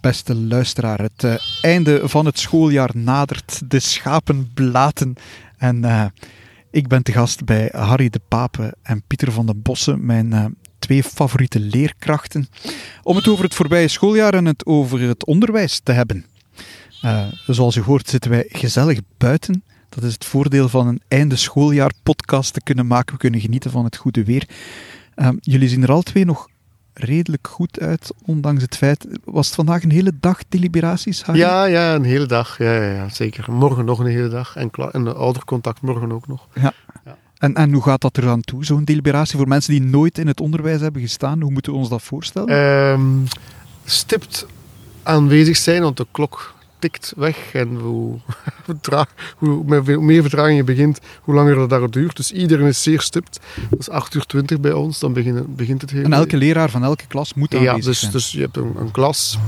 Beste luisteraar, het uh, einde van het schooljaar nadert, de schapen blaten en uh, ik ben te gast bij Harry de Pape en Pieter van den Bossen, mijn uh, twee favoriete leerkrachten, om het over het voorbije schooljaar en het over het onderwijs te hebben. zoals u hoort zitten wij gezellig buiten. Dat is het voordeel van een einde schooljaar podcast te kunnen maken. We kunnen genieten van het goede weer. jullie zien er al twee nog redelijk goed uit, ondanks het feit... Was het vandaag een hele dag deliberaties? Harry? Ja, ja, een hele dag. Ja, ja, ja, zeker. Morgen nog een hele dag. En, en de oudercontact morgen ook nog. Ja. ja. En, en hoe gaat dat er aan toe, zo'n deliberatie? Voor mensen die nooit in het onderwijs hebben gestaan, hoe moeten we ons dat voorstellen? Um, stipt aanwezig zijn, want de klok tikt weg. En hoe, hoe meer vertraging je begint, hoe langer dat daar duurt. Dus iedereen is zeer stipt. Dat is 8 uur 20 bij ons, dan begint, begint het hele... En elke leraar van elke klas moet aanwezig ja, dus, zijn? dus je hebt een, een klas.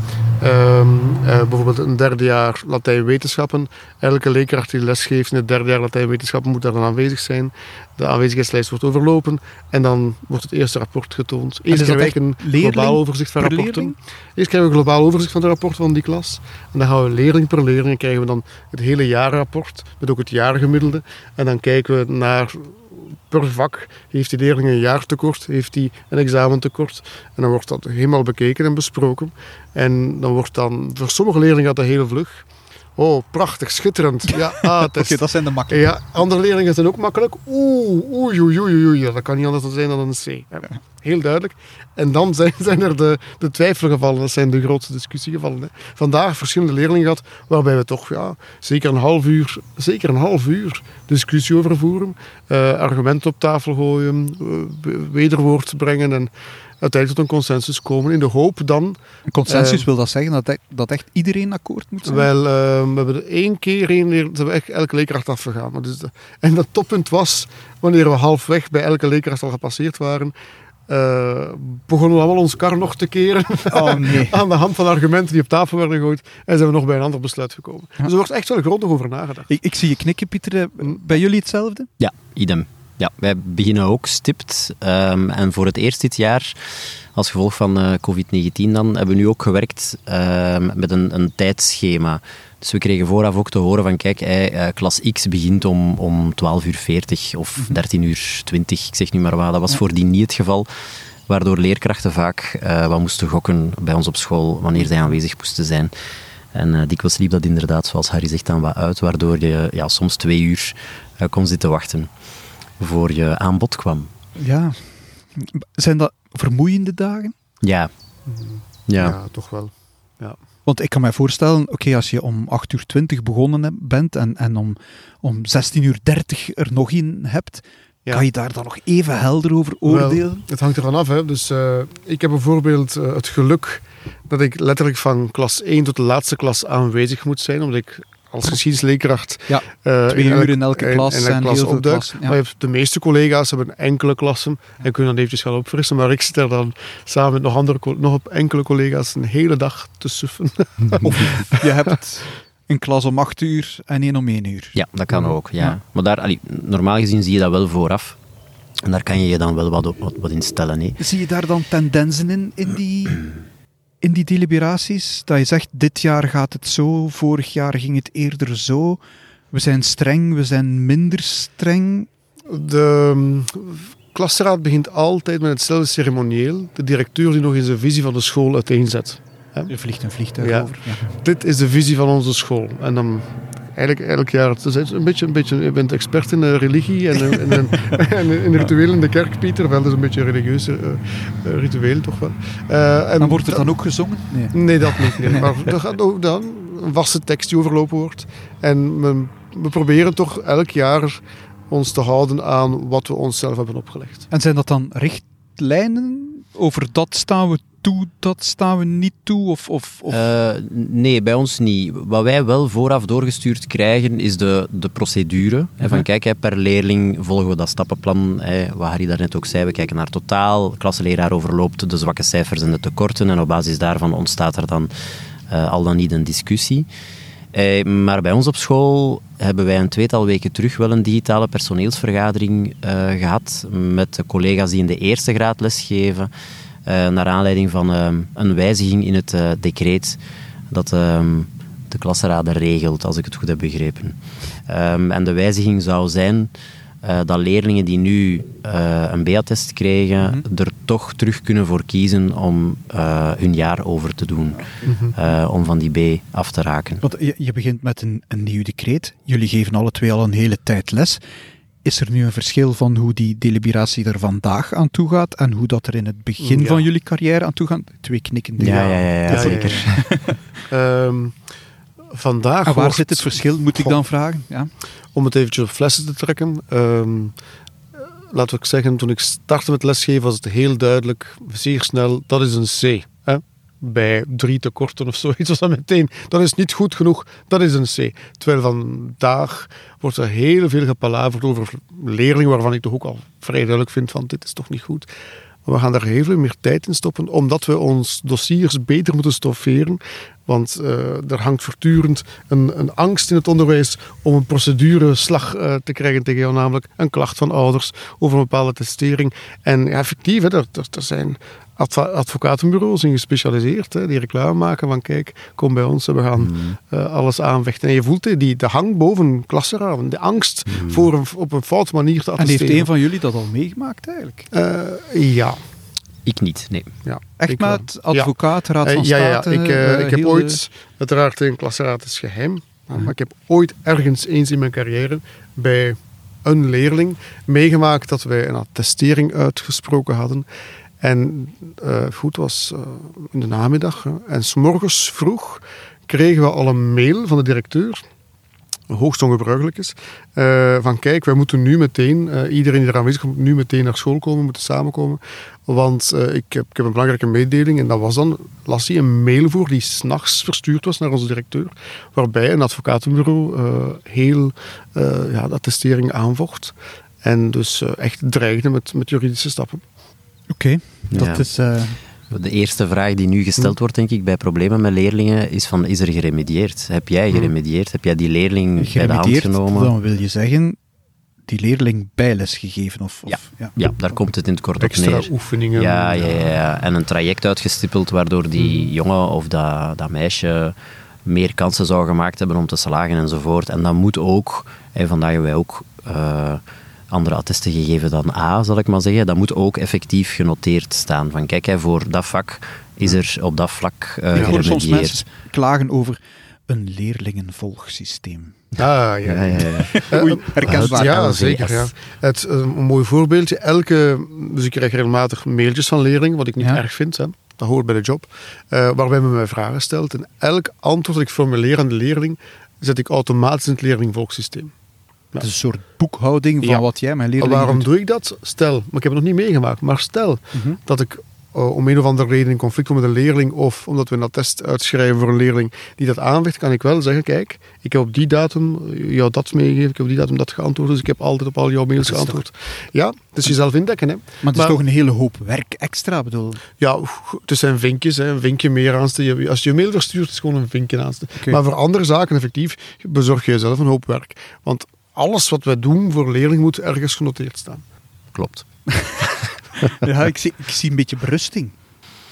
Um, uh, bijvoorbeeld een derde jaar Latijn-wetenschappen. Elke leerkracht die lesgeeft in het derde jaar Latijn-wetenschappen moet daar dan aanwezig zijn. De aanwezigheidslijst wordt overlopen en dan wordt het eerste rapport getoond. Eerst krijgen we een globaal overzicht van rapporten. Leerling? Eerst krijgen we een globaal overzicht van de rapporten van die klas. En dan gaan we leerling per leerling krijgen we dan het hele jaarrapport met ook het jaargemiddelde. En dan kijken we naar per vak. Heeft die leerling een jaartekort? Heeft hij een examentekort? En dan wordt dat helemaal bekeken en besproken. En dan wordt dan, voor sommige leerlingen gaat dat heel vlug. Oh, prachtig, schitterend. Ja, ah, Oké, dat zijn de makkelijke. Ja, andere leerlingen zijn ook makkelijk. Oeh, oei, oei, oei, oei. Dat kan niet anders zijn dan een C. Heel duidelijk. En dan zijn, zijn er de, de twijfelgevallen. Dat zijn de grootste discussiegevallen. Hè. Vandaag verschillende leerlingen gehad, waarbij we toch ja, zeker, een half uur, zeker een half uur discussie over voeren. Uh, argumenten op tafel gooien, uh, wederwoord brengen en uiteindelijk tot een consensus komen in de hoop dan... Een consensus uh, wil dat zeggen dat, dat echt iedereen akkoord moet zijn? Wel, uh, we hebben één keer één leer, zijn we echt elke leerkracht afgegaan. Dus de, en dat toppunt was wanneer we halfweg bij elke leerkracht al gepasseerd waren. Uh, begonnen we allemaal ons kar nog te keren oh, nee. aan de hand van argumenten die op tafel werden gegooid en zijn we nog bij een ander besluit gekomen. Ja. Dus er wordt echt wel grondig over nagedacht. Ik, ik zie je knikken, Pieter. Bij jullie hetzelfde? Ja, idem. Ja, wij beginnen ook stipt. Um, en voor het eerst dit jaar, als gevolg van uh, COVID-19 dan, hebben we nu ook gewerkt uh, met een, een tijdschema. Dus we kregen vooraf ook te horen van, kijk, hey, uh, klas X begint om, om 12.40 uur 40 of 13.20 uur 20, ik zeg nu maar wat. Dat was ja. voordien niet het geval. Waardoor leerkrachten vaak uh, wat moesten gokken bij ons op school wanneer zij aanwezig moesten zijn. En uh, dikwijls liep dat inderdaad, zoals Harry zegt, dan wat uit, waardoor je ja, soms twee uur uh, kon zitten wachten voor je aanbod kwam. Ja. Zijn dat vermoeiende dagen? Ja. Ja, ja toch wel. Ja. Want ik kan me voorstellen, oké, okay, als je om 8 uur 20 begonnen bent en, en om, om 16 uur 30 er nog in hebt, ja. kan je daar dan nog even helder over oordelen? Wel, het hangt ervan af. Hè. Dus, uh, ik heb bijvoorbeeld uh, het geluk dat ik letterlijk van klas 1 tot de laatste klas aanwezig moet zijn, omdat ik als geschiedenisleerkracht. Ja, uh, twee in uur in elke klas. In, in elke klas opduikt. Ja. Maar de meeste collega's hebben enkele klassen en kunnen dan eventjes gaan opfrissen. Maar ik zit er dan samen met nog, andere, nog op enkele collega's een hele dag te suffen. of je hebt een klas om acht uur en één om één uur. Ja, dat kan ook. Ja. ja. Maar daar, allee, normaal gezien zie je dat wel vooraf. En daar kan je je dan wel wat, wat, wat in stellen. Hè. Zie je daar dan tendensen in, in die in die deliberaties? Dat je zegt, dit jaar gaat het zo, vorig jaar ging het eerder zo. We zijn streng, we zijn minder streng. De um, klasraad begint altijd met hetzelfde ceremonieel. De directeur die nog eens de visie van de school uiteenzet. Er vliegt een vliegtuig ja. over. Ja. Dit is de visie van onze school. En dan eigenlijk elk jaar. Het is een beetje, een beetje, je bent expert in uh, religie en, en, en, en, in ritueel in de kerk, Pieter. Wel, dat is een beetje een religieus uh, ritueel, toch wel. Uh, en maar wordt er dan ook gezongen? Nee, nee dat niet. Nee. maar er gaat ook dan een vaste tekst die overlopen wordt. En we, we proberen toch elk jaar ons te houden aan wat we onszelf hebben opgelegd. En zijn dat dan richtlijnen? Over dat staan we toe, dat staan we niet toe? Of, of, of? Uh, nee, bij ons niet. Wat wij wel vooraf doorgestuurd krijgen, is de, de procedure. Uh -huh. Van kijk, hè, per leerling volgen we dat stappenplan. Hè, wat Harry daarnet ook zei, we kijken naar totaal. Klasseleraar overloopt de zwakke cijfers en de tekorten. En op basis daarvan ontstaat er dan uh, al dan niet een discussie. Eh, maar bij ons op school hebben wij een tweetal weken terug wel een digitale personeelsvergadering uh, gehad met de collega's die in de eerste graad lesgeven. eh, naar aanleiding van ehm, een wijziging in het eh, decreet dat ehm, de klasraden regelt, als ik het goed heb begrepen. Ehm, en de wijziging zou zijn eh, dat leerlingen die nu eh, een B-attest krijgen, er toch terug kunnen voor kiezen om eh, hun jaar over te doen, eh, om van die B af te raken. Want je, je begint met een, een nieuw decreet. Jullie geven alle twee al een hele tijd les. Is er nu een verschil van hoe die deliberatie er vandaag aan toe gaat en hoe dat er in het begin Ja. van jullie carrière aan toe gaat? Twee knikkende Ja, ja, ja, ja, Ja, zeker. Ehm, vandaag En waar wordt- zit het verschil, moet ik dan vragen? Ja. om het eventjes op flessen te trekken. ehm, laten we zeggen, toen ik startte met lesgeven was het heel duidelijk, zeer snel, dat is een C. Hè? Bij drie tekorten of zoiets was dat meteen, dat is niet goed genoeg, dat is een C. Terwijl vandaag wordt er heel veel gepalaverd over leerlingen waarvan ik toch ook al vrij duidelijk vind van dit is toch niet goed. Maar we gaan daar heel veel meer tijd in stoppen, omdat we ons dossiers beter moeten stofferen. Want eh, er hangt voortdurend een, een angst in het onderwijs om een procedureslag eh, te krijgen tegen jou, namelijk een klacht van ouders over een bepaalde testering. En ja, effectief, hè, er, er, er zijn advocatenbureaus in gespecialiseerd, hè, die reclame maken van kijk, kom bij ons, we gaan eh, alles aanvechten. En je voelt die, de hang boven klassenraden, de angst voor een, op een foute manier te En attesteren. heeft een van jullie dat al meegemaakt eigenlijk? Eh, ja, Ik niet, nee. ja. Echt met advocaat, raad Eh, van ja, ja, ja. state? Ik, eh, eh, ik heb ooit, uiteraard een klasraad is geheim, maar ik heb ooit ergens eens in mijn carrière bij een leerling meegemaakt dat wij een attestering uitgesproken hadden. En eh goed, was eh, in de namiddag. hè. En s'morgens vroeg kregen we al een mail van de directeur, hoogst ongebruikelijk is, eh, van kijk, wij moeten nu meteen, eh, iedereen die er aanwezig is, moet nu meteen naar school komen, moeten samenkomen. Want eh, ik, heb, ik heb een belangrijke mededeling en dat was dan, las hij een mail voor die s'nachts verstuurd was naar onze directeur, waarbij een advocatenbureau eh, heel eh, ja, de attestering aanvocht. En dus echt dreigde met, met juridische stappen. Oké, dat Ja. is... De eerste vraag die nu gesteld wordt, denk ik, bij problemen met leerlingen, is van, is er geremedieerd? Heb jij geremedieerd? Heb jij die leerling bij de hand genomen? dan wil je zeggen die leerling bijles gegeven. Of, of, Ja. ja. Ja, daar komt het in het kort op Extra neer. oefeningen. Ja, ja, ja, ja. En een traject uitgestippeld waardoor die jongen of dat, dat meisje meer kansen zou gemaakt hebben om te slagen enzovoort. En dat moet ook, en vandaag hebben wij ook eh, andere attesten gegeven dan A, zal ik maar zeggen. Dat moet ook effectief genoteerd staan. Van kijk, hè, voor dat vak is er op dat vlak eh Ik hoor soms mensen klagen over een leerlingenvolgsysteem. Ah, ja. Ja, ja, ja. Oei, herkenbaar. Ja, LVS. zeker. Ja. Het, eh, een mooi voorbeeldje. Elke, dus ik krijg regelmatig mailtjes van leerlingen, wat ik niet Ja. erg vind. Hè. Dat hoort bij de job. eh, waarbij men mij vragen stelt. En elk antwoord dat ik formuleer aan de leerling, zet ik automatisch in het leerlingvolgsysteem. Het is een soort boekhouding van Ja. wat jij mijn Maar leerlingen waarom doet. doe ik dat? Stel, maar ik heb het nog niet meegemaakt, maar stel Mhm. dat ik eh, om een of andere reden in conflict kom met een leerling of omdat we een attest uitschrijven voor een leerling die dat aanvecht, kan ik wel zeggen, kijk, ik heb op die datum eh, jou dat meegegeven, ik heb op die datum dat geantwoord, dus ik heb altijd op al jouw mails geantwoord. Ja, dus jezelf indekken. Hè. Maar het is Maar- toch een hele hoop werk extra, bedoel. Ja, het zijn vinkjes, hè. een vinkje meer aansteken. Als je je mail verstuurt, is het gewoon een vinkje aansteken. Maar voor andere zaken, effectief, bezorg je jezelf een hoop werk. Want alles wat wij doen voor leerling moet ergens genoteerd staan. Klopt. Ja, ik zie, ik zie een beetje berusting.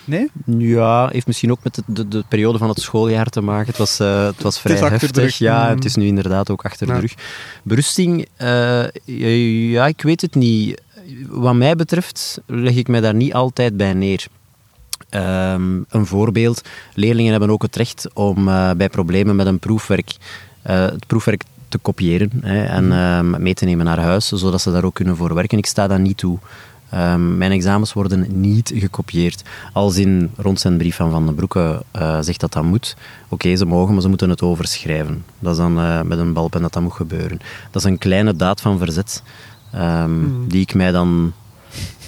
Nee? Ja, heeft misschien ook met de, de, de periode van het schooljaar te maken. Het was, eh, het was vrij heftig. Ja, Mm. het is nu inderdaad ook achter Ja. de rug. Berusting, eh, ja, ik weet het niet. Wat mij betreft leg ik mij daar niet altijd bij neer. Ehm, een voorbeeld, leerlingen hebben ook het recht om eh, bij problemen met een proefwerk eh, het proefwerk te kopiëren hè, en ehm, mee te nemen naar huis, zodat ze daar ook kunnen voor werken. Ik sta daar niet toe. Ehm, mijn examens worden niet gekopieerd. Als in rond zijn brief van Van den Broeke eh, zegt dat dat moet. Oké, ze mogen, maar ze moeten het overschrijven. Dat is dan eh, met een balpen dat dat moet gebeuren. Dat is een kleine daad van verzet, ehm, die ik mij dan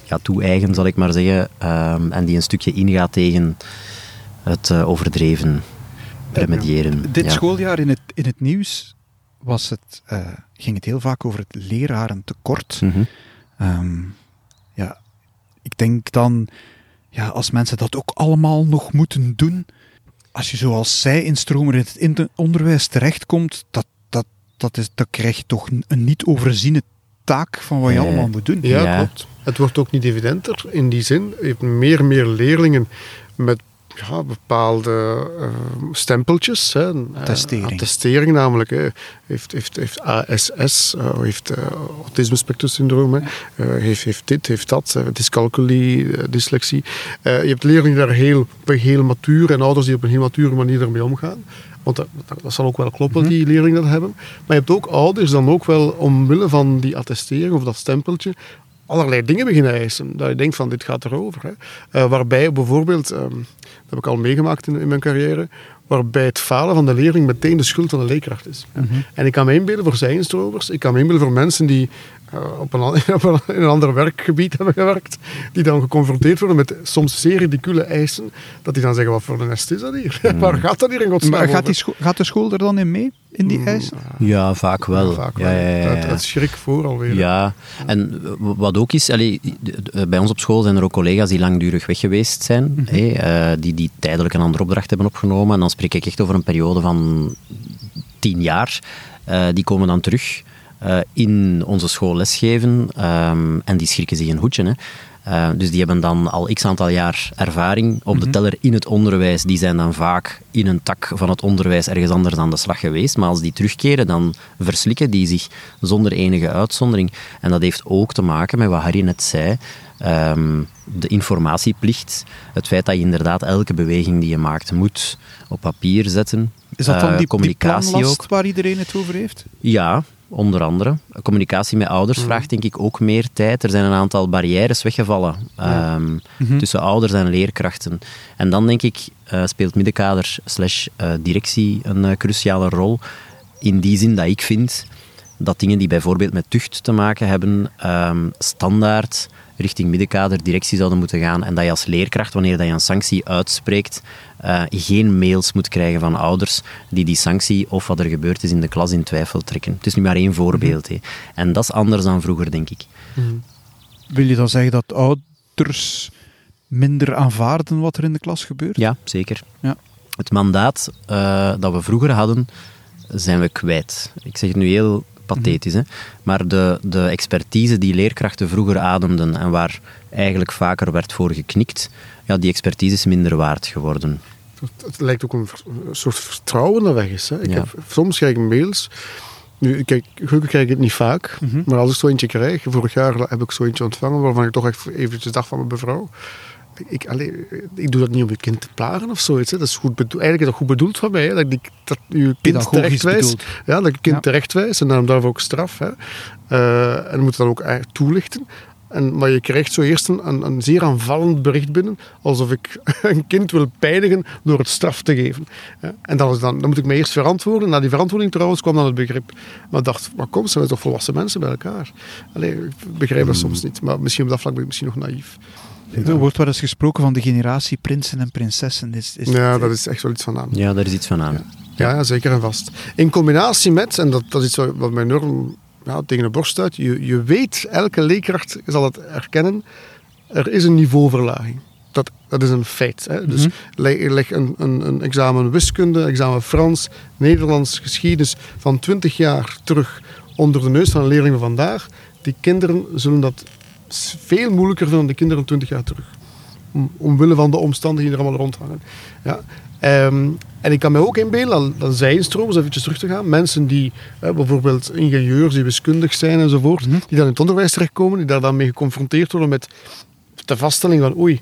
ga toe-eigen, zal ik maar zeggen. en die een stukje ingaat tegen het eh, overdreven remediëren. Dit Ja. schooljaar in het, in het nieuws was het, eh, ging het heel vaak over het lerarentekort. Ehm, ja, ik denk dan, ja, als mensen dat ook allemaal nog moeten doen, als je zoals zij instromer in het in- onderwijs terechtkomt, dat, dat, dat, is, dat krijg je toch een, niet overziene taak van wat je allemaal moet doen. Ja, Ja. klopt. Het wordt ook niet evidenter in die zin. Je hebt meer en meer leerlingen met ja, bepaalde eh, stempeltjes. Hè. Eh, Attestering. attestering namelijk. Hè. Heeft, heeft, heeft ASS, eh, heeft uh, autisme spectrum syndroom, hè. Heeft, heeft dit, heeft dat, uh, dyscalculie, uh, dyslexie. Uh, je hebt leerlingen daar heel, heel matuur en ouders die op een heel mature manier ermee omgaan. Want dat, dat, zal ook wel kloppen, Mhm. die leerlingen dat hebben. Maar je hebt ook ouders dan ook wel omwille van die attestering of dat stempeltje allerlei dingen beginnen eisen. Dat je denkt van, dit gaat erover. Hè. Uh, waarbij bijvoorbeeld, um, dat heb ik al meegemaakt in, in, mijn carrière, waarbij het falen van de leerling meteen de schuld van de leerkracht is. Mhm. En ik kan me inbeelden voor zijnstromers, ik kan me inbeelden voor mensen die op, een, op een, in een ander werkgebied hebben gewerkt, die dan geconfronteerd worden met soms zeer ridicule eisen, dat die dan zeggen, wat voor een nest is dat hier? Mm. Waar gaat dat hier in godsnaam Maar gaat, die school, gaat de school er dan in mee, in die eisen? Ja, vaak wel. Ja, vaak ja, wel. ja, ja, ja. Het, het schrik voor alweer. Ja, en wat ook is, allee, bij ons op school zijn er ook collega's die langdurig weg geweest zijn, mm -hmm. hey, uh, die, die tijdelijk een andere opdracht hebben opgenomen. En dan spreek ik echt over een periode van tien jaar. Uh, die komen dan terug uh, in onze school lesgeven um, en die schrikken zich een hoedje. Hè. Uh, dus die hebben dan al x aantal jaar ervaring op de Mhm. teller in het onderwijs. Die zijn dan vaak in een tak van het onderwijs ergens anders aan de slag geweest. Maar als die terugkeren, dan verslikken die zich zonder enige uitzondering. En dat heeft ook te maken met wat Harry net zei. Um, de informatieplicht. Het feit dat je inderdaad elke beweging die je maakt moet op papier zetten. Is dat dan Uh, die, communicatie die planlast ook? waar iedereen het over heeft? Ja, onder andere. Communicatie met ouders Mhm. vraagt denk ik ook meer tijd. Er zijn een aantal barrières weggevallen Ja. ehm, Mhm. tussen ouders en leerkrachten. En dan denk ik eh, speelt middenkader slash eh, directie een eh, cruciale rol. In die zin dat ik vind dat dingen die bijvoorbeeld met tucht te maken hebben, ehm, standaard richting middenkader, directie zouden moeten gaan. En dat je als leerkracht, wanneer dat je een sanctie uitspreekt, eh, geen mails moet krijgen van ouders die die sanctie of wat er gebeurd is in de klas in twijfel trekken. Het is nu maar één voorbeeld. hè. En dat is anders dan vroeger, denk ik. Mhm. Wil je dan zeggen dat ouders minder aanvaarden wat er in de klas gebeurt? Ja, zeker. Ja. Het mandaat eh, dat we vroeger hadden, zijn we kwijt. Ik zeg het nu heel pathetisch, hè? maar de, de expertise die leerkrachten vroeger ademden en waar eigenlijk vaker werd voor geknikt, ja, die expertise is minder waard geworden. Het, lijkt ook een, soort vertrouwen dat weg is. Hè. Ik Ja. heb, soms krijg ik mails. Nu, kijk, gelukkig krijg ik het niet vaak. Mhm. Maar als ik zo eentje krijg, vorig jaar heb ik zo eentje ontvangen waarvan ik toch echt eventjes dacht van mijn mevrouw. Ik, allee, ik doe dat niet om je kind te plagen of zoiets. Hè. Dat is goed bedoeld. Eigenlijk is dat goed bedoeld van mij. Hè. Dat, ik, dat je kind terechtwijst. Ja, dat je kind Ja. terechtwijst en dan daarvoor ook straf. Hè. Eh, en moet dat ook toelichten. En, maar je krijgt zo eerst een, een, een zeer aanvallend bericht binnen, alsof ik een kind wil pijnigen door het straf te geven. Ja, en dan, dan, dan moet ik me eerst verantwoorden. Na die verantwoording trouwens kwam dan het begrip. Maar ik dacht, maar kom, zijn we toch volwassen mensen bij elkaar? Allee, ik begrijp dat soms niet. Maar misschien op dat vlak ben ik misschien nog naïef. Er wordt wel eens gesproken van de generatie prinsen en prinsessen. Is, is Ja, dat is echt wel iets van aan. Ja, daar is iets van aan. Ja, ja, zeker en vast. In combinatie met, en dat, dat is iets wat mij enorm ja, tegen de borst stuit, je, je weet, elke leerkracht zal het erkennen, er is een niveauverlaging. Dat, dat is een feit. Hè. Dus Mhm. leg, leg een, een, een examen wiskunde, examen Frans, Nederlands, geschiedenis van 20 jaar terug onder de neus van een leerling van vandaag. Die kinderen zullen dat veel moeilijker vinden dan de kinderen 20 jaar terug. Om, omwille van de omstandigheden die er allemaal rondhangen. Ja. Ehm, en ik kan me ook inbeelden, dan, dan zijn stromers, eventjes terug te gaan, mensen die eh, bijvoorbeeld ingenieurs, die wiskundig zijn enzovoort, Mhm. die dan in het onderwijs terechtkomen, die daar dan mee geconfronteerd worden met de vaststelling van oei,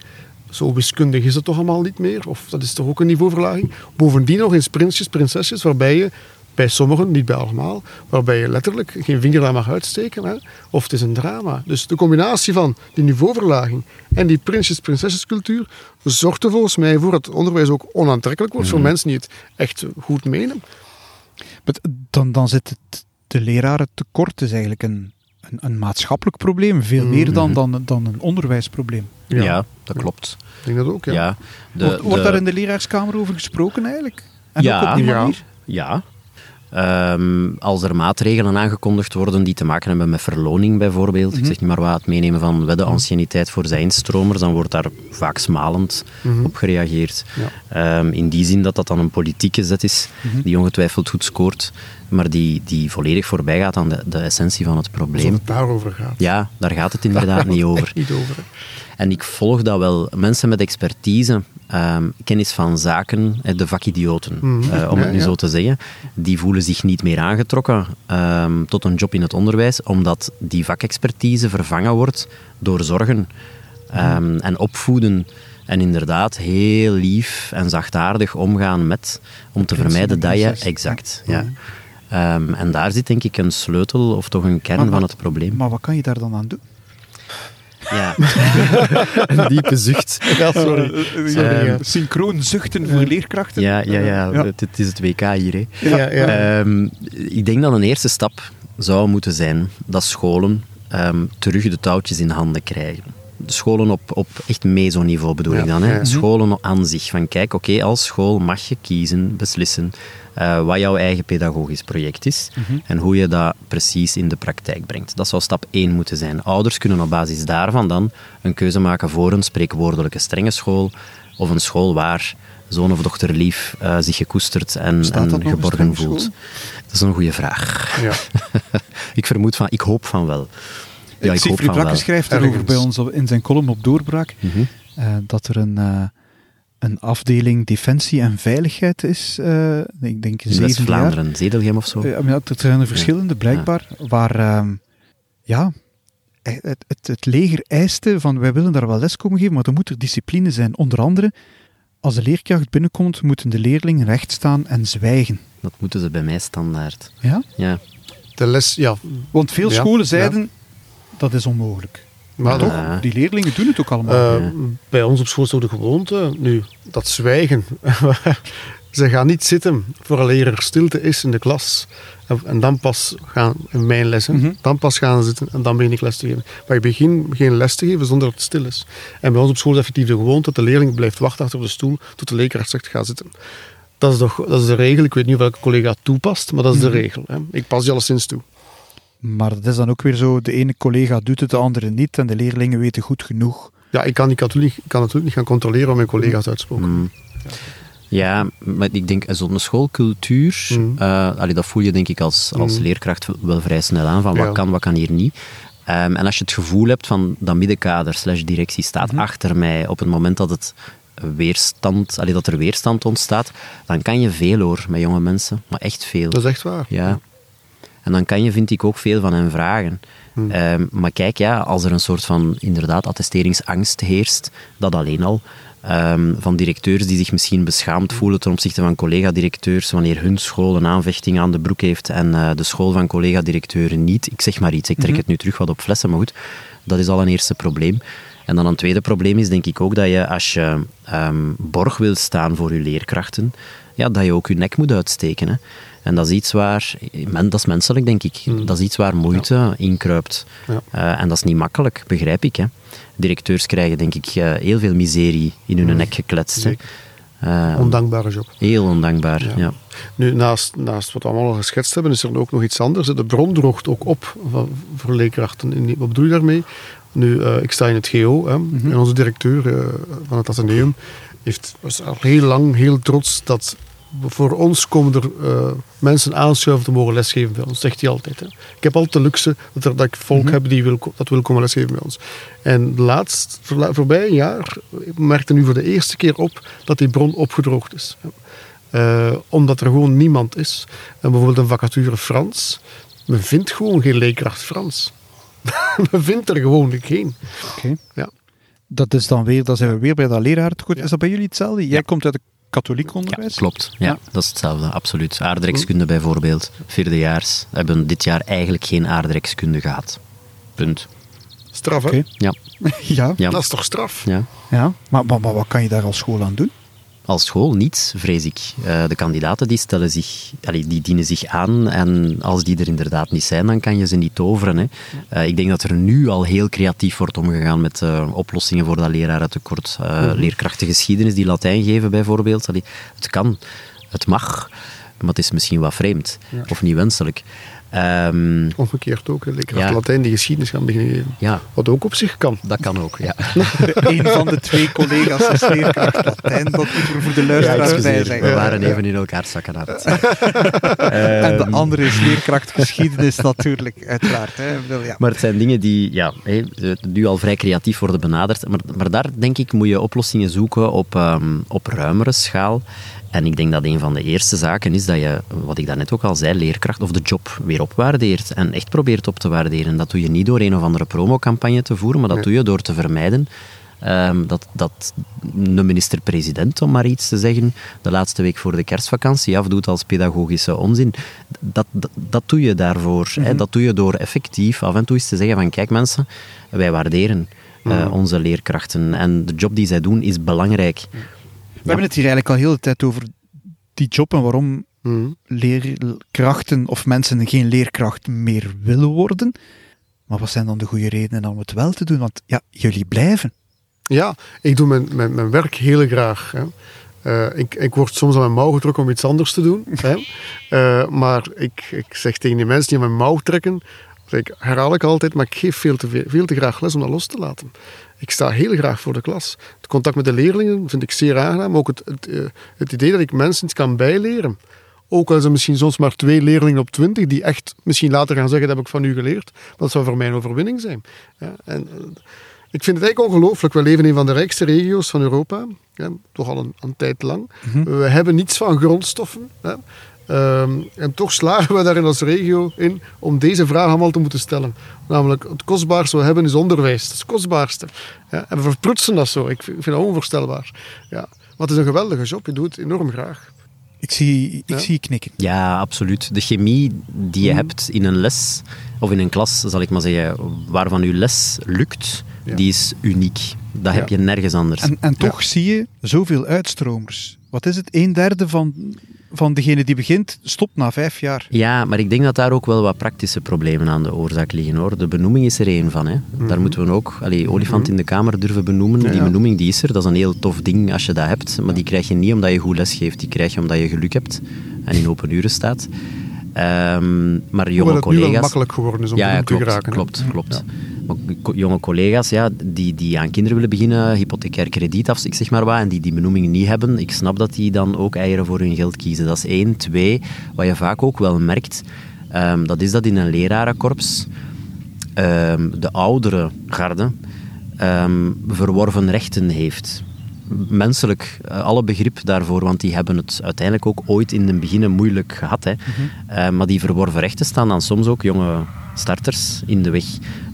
zo wiskundig is het toch allemaal niet meer? Of dat is toch ook een niveauverlaging? Bovendien nog eens prinsjes, prinsesjes, waarbij je bij sommigen, niet bij allemaal, waarbij je letterlijk geen vinger daar mag uitsteken. Hè? Of het is een drama. Dus de combinatie van die niveauverlaging en die prinsjes, prinsessescultuur zorgt er volgens mij voor dat het onderwijs ook onaantrekkelijk wordt voor mensen die het echt goed menen. Maar dan, dan zit het de leraren tekort is eigenlijk een, een, een maatschappelijk probleem. Veel meer dan, dan, dan een onderwijsprobleem. Ja, dat klopt. Ik denk dat ook, ja. Ja. De- wordt, wordt de- daar in de leraarskamer over gesproken eigenlijk? En Ja. ook op die Ja. Ja. Ehm, als er maatregelen aangekondigd worden die te maken hebben met verloning bijvoorbeeld, ik zeg niet maar wat, het meenemen van wedde anciëniteit voor zijnstromers, dan wordt daar vaak smalend op gereageerd. Ehm, in die zin dat dat dan een politieke zet is, die ongetwijfeld goed scoort, maar die, die volledig voorbij gaat aan de, de essentie van het probleem. het daarover gaat. Ja, daar gaat het inderdaad niet over. Niet over. En ik volg dat wel. Mensen met expertise, ehm, kennis van zaken, de vakidioten, eh, om Mhm. Ja, het nu ja. zo te zeggen, die voelen zich niet meer aangetrokken ehm, tot een job in het onderwijs, omdat die vakexpertise vervangen wordt door zorgen ehm, en opvoeden. En inderdaad heel lief en zachtaardig omgaan met, om te vermijden dat je... Exact, ja. Ehm, en daar zit denk ik een sleutel, of toch een kern Maar van het probleem. Maar wat kan je daar dan aan doen? Ja. een diepe zucht. Ja, sorry. Eh, Sorry, ja, ja. Synchroon zuchten voor leerkrachten. Ja, ja, ja, Ja. Het, het is het WK hier. Hè. Ja, ja. Ehm, ik denk dat een eerste stap zou moeten zijn dat scholen ehm, terug de touwtjes in handen krijgen. De scholen op, op echt mesoniveau bedoel Ja, ik dan. Hè. Scholen aan zich. Van kijk, oké, als school mag je kiezen, beslissen eh, wat jouw eigen pedagogisch project is en hoe je dat precies in de praktijk brengt. Dat zou stap 1 moeten zijn. Ouders kunnen op basis daarvan dan een keuze maken voor een spreekwoordelijke strenge school of een school waar zoon of dochter lief eh, zich gekoesterd en, en geborgen voelt. school? Dat is een goede vraag. Ja. ik vermoed van, ik hoop van wel. Ja, ik hoop Siegfried wel. schrijft erover bij ons op- in zijn column op Doorbraak Mhm. eh, dat er een, eh, een afdeling defensie en veiligheid is. eh, ik denk In. West-Vlaanderen, Zedelgem of zo. Eh, maar ja, er zijn er verschillende, blijkbaar, waar ehm, ja, eh, het, het, het leger eiste van wij willen daar wel les komen geven, maar er moet er discipline zijn. Onder andere, als de leerkracht binnenkomt, moeten de leerlingen recht staan en zwijgen. Dat moeten ze bij mij standaard. Ja? Ja. De les, ja. Want veel Ja, scholen ja. zeiden, dat is onmogelijk. Maar Toch? Ja. Die leerlingen doen het ook allemaal. Eh, Ja. Bij ons op school is de gewoonte. Nu, dat zwijgen. Ze gaan niet zitten vooraleer er stilte is in de klas. En, en dan pas gaan, in mijn lessen, Mhm. dan pas gaan ze zitten en dan begin ik les te geven. Maar ik begin geen les te geven zonder dat het stil is. En bij ons op school is effectief de gewoonte dat de leerling blijft wachten achter de stoel tot de leerkracht zegt ga zitten. Dat is, toch, dat is de regel. Ik weet niet of welke collega het toepast, maar dat is de Mhm. regel. Hè. Ik pas die alleszins toe. Maar dat is dan ook weer zo, de ene collega doet het, de andere niet, en de leerlingen weten goed genoeg. Ja, ik kan, ik kan, natuurlijk, ik kan natuurlijk niet gaan controleren wat mijn collega's uitspoken. Mm. Ja, maar ik denk, zo'n schoolcultuur, Mm. eh, allee, dat voel je denk ik als, als Mm. leerkracht wel vrij snel aan, van wat Ja. kan, wat kan hier niet. Ehm, en als je het gevoel hebt van dat middenkader slash directie staat achter mij op het moment dat het weerstand, allee, dat er weerstand ontstaat, dan kan je veel hoor met jonge mensen, maar echt veel. Dat is echt waar. Ja. En dan kan je, vind ik, ook veel van hen vragen. Hmm. Ehm, maar kijk, ja, als er een soort van inderdaad attesteringsangst heerst, dat alleen al. ehm, van directeurs die zich misschien beschaamd voelen ten opzichte van collega-directeurs wanneer hun school een aanvechting aan de broek heeft en eh, de school van collega-directeuren niet. Ik zeg maar iets, ik trek het nu terug wat op flessen, maar goed, dat is al een eerste probleem. En dan een tweede probleem is denk ik ook dat je als je ehm, borg wil staan voor je leerkrachten, ja, dat je ook je nek moet uitsteken. Hè. En dat is iets waar, men, dat is menselijk denk ik, dat is iets waar moeite in kruipt. Ja. Eh, en dat is niet makkelijk, begrijp ik. Hè. Directeurs krijgen denk ik eh, heel veel miserie in hun nek gekletst. Hè. Zeker. Eh, Ondankbare job. heel ondankbaar, Ja. ja. Nu, naast, naast wat we allemaal al geschetst hebben, is er ook nog iets anders. De bron droogt ook op van, voor leerkrachten. Wat bedoel je daarmee? Nu, eh, ik sta in het GO hè, en onze directeur van het Atheneum heeft, was al heel lang heel trots dat voor ons komen er eh, mensen aanschuiven te mogen lesgeven bij ons, zegt hij altijd. Hè. Ik heb altijd de luxe dat, er, dat ik volk heb die wil, dat wil komen lesgeven bij ons. En laatst, voorbij een jaar, merkte nu voor de eerste keer op dat die bron opgedroogd is. Eh, omdat er gewoon niemand is. En bijvoorbeeld een vacature Frans. Men vindt gewoon geen leerkracht Frans. men vindt er gewoon geen. Oké. Ja. Dat is dan weer, dan zijn we weer bij dat lerarentekort. Is dat bij jullie hetzelfde? Jij Ja. komt uit het katholiek Ja, onderwijs? klopt. Ja, Ja. dat is hetzelfde, absoluut. Aardrijkskunde bijvoorbeeld, vierdejaars, hebben dit jaar eigenlijk geen aardrijkskunde gehad. Punt. Straf, hè? Ja, Ja. ja, Dat is toch straf? ja. ja. Maar, maar, maar wat kan je daar als school aan doen? Als school niets, vrees ik. Eh, de kandidaten die stellen zich, allee, die dienen zich aan en als die er inderdaad niet zijn, dan kan je ze niet toveren. Hè. Eh, ik denk dat er nu al heel creatief wordt omgegaan met eh, oplossingen voor dat lerarentekort. Eh Leerkrachten geschiedenis die Latijn geven bijvoorbeeld. Allee, het kan, het mag. maar het is misschien wat vreemd Ja. of niet wenselijk. Ehm, Omgekeerd ook. Lekker Ja. Latijn die geschiedenis gaan beginnen ja, Wat ook op zich kan. dat kan ook. Ja. Een van de twee collega's is leerkracht Latijn, dat moeten we voor de luisteraars bij zeggen. we waren even in elkaar zakken aan het. En de andere is leerkracht geschiedenis natuurlijk, uiteraard. Hè. Bedoel, ja. Maar het zijn dingen die ja, nu al vrij creatief worden benaderd. Maar, maar daar denk ik moet je oplossingen zoeken op, ehm, op ruimere schaal. En ik denk dat een van de eerste zaken is dat je, wat ik daarnet ook al zei, leerkracht of de job weer opwaardeert. En echt probeert op te waarderen. Dat doe je niet door een of andere promocampagne te voeren, maar dat Nee. doe je door te vermijden ehm, dat, dat de minister-president, om maar iets te zeggen, de laatste week voor de kerstvakantie afdoet als pedagogische onzin. Dat, dat, dat doe je daarvoor. hè. Dat doe je door effectief af en toe eens te zeggen van kijk mensen, wij waarderen eh, onze leerkrachten en de job die zij doen is belangrijk. We hebben het hier eigenlijk al heel de tijd over die job en waarom Leerkrachten of mensen geen leerkracht meer willen worden. Maar wat zijn dan de goede redenen om het wel te doen? Want ja, jullie blijven. Ja, ik doe mijn, mijn, mijn werk heel graag. Hè. Eh, ik, ik word soms aan mijn mouw getrokken om iets anders te doen. Hè. Eh, maar ik, ik zeg tegen die mensen die aan mijn mouw trekken, zeg ik herhaal ik altijd, maar ik geef veel te, veel, veel te graag les om dat los te laten. Ik sta heel graag voor de klas. Het contact met de leerlingen vind ik zeer aangenaam. Ook het, het, eh, het idee dat ik mensen iets kan bijleren. Ook al zijn er misschien soms maar twee leerlingen op twintig die echt misschien later gaan zeggen, dat heb ik van u geleerd. Dat zou voor mij een overwinning zijn. Ja, en, eh, ik vind het eigenlijk ongelooflijk. We leven in een van de rijkste regio's van Europa. Ja, toch al een, een tijd lang. We hebben niets van grondstoffen. Ehm, en toch slagen we daar in als regio in om deze vraag allemaal te moeten stellen. Namelijk, het kostbaarste we hebben is onderwijs. Dat is het kostbaarste. Ja, en we verprutsen dat zo. Ik vind, ik vind dat onvoorstelbaar. Ja. Maar het is een geweldige job. Je doet het enorm graag. Ik zie, ik Ja. zie je knikken. Ja, absoluut. De chemie die je Mhm. hebt in een les, of in een klas, zal ik maar zeggen, waarvan je les lukt, Ja. die is uniek. Dat heb je nergens anders. En, en toch zie je zoveel uitstromers. Wat is het? Een derde van, van degene die begint, stopt na vijf jaar. Ja, maar ik denk dat daar ook wel wat praktische problemen aan de oorzaak liggen hoor. De benoeming is er één van. Hè. Daar moeten we ook, allee, olifant in de kamer durven benoemen. Mhm. Ja, Die benoeming die is er, dat is een heel tof ding als je dat hebt. Maar die krijg je niet omdat je goed les geeft, die krijg je omdat je geluk hebt en in open uren staat. Ehm, maar jonge Hoewel het nu wel collega's. makkelijk geworden is om ja, te klopt, geraken. klopt, klopt. Jonge collega's ja, die, die aan kinderen willen beginnen, hypothecair krediet af, ik zeg maar wat, en die die benoeming niet hebben, ik snap dat die dan ook eieren voor hun geld kiezen. Dat is één. Twee, wat je vaak ook wel merkt, ehm, dat is dat in een lerarenkorps ehm, de oudere garde ehm, verworven rechten heeft. Menselijk, eh, alle begrip daarvoor, want die hebben het uiteindelijk ook ooit in het begin moeilijk gehad. Hè. Eh, maar die verworven rechten staan dan soms ook jonge starters in de weg.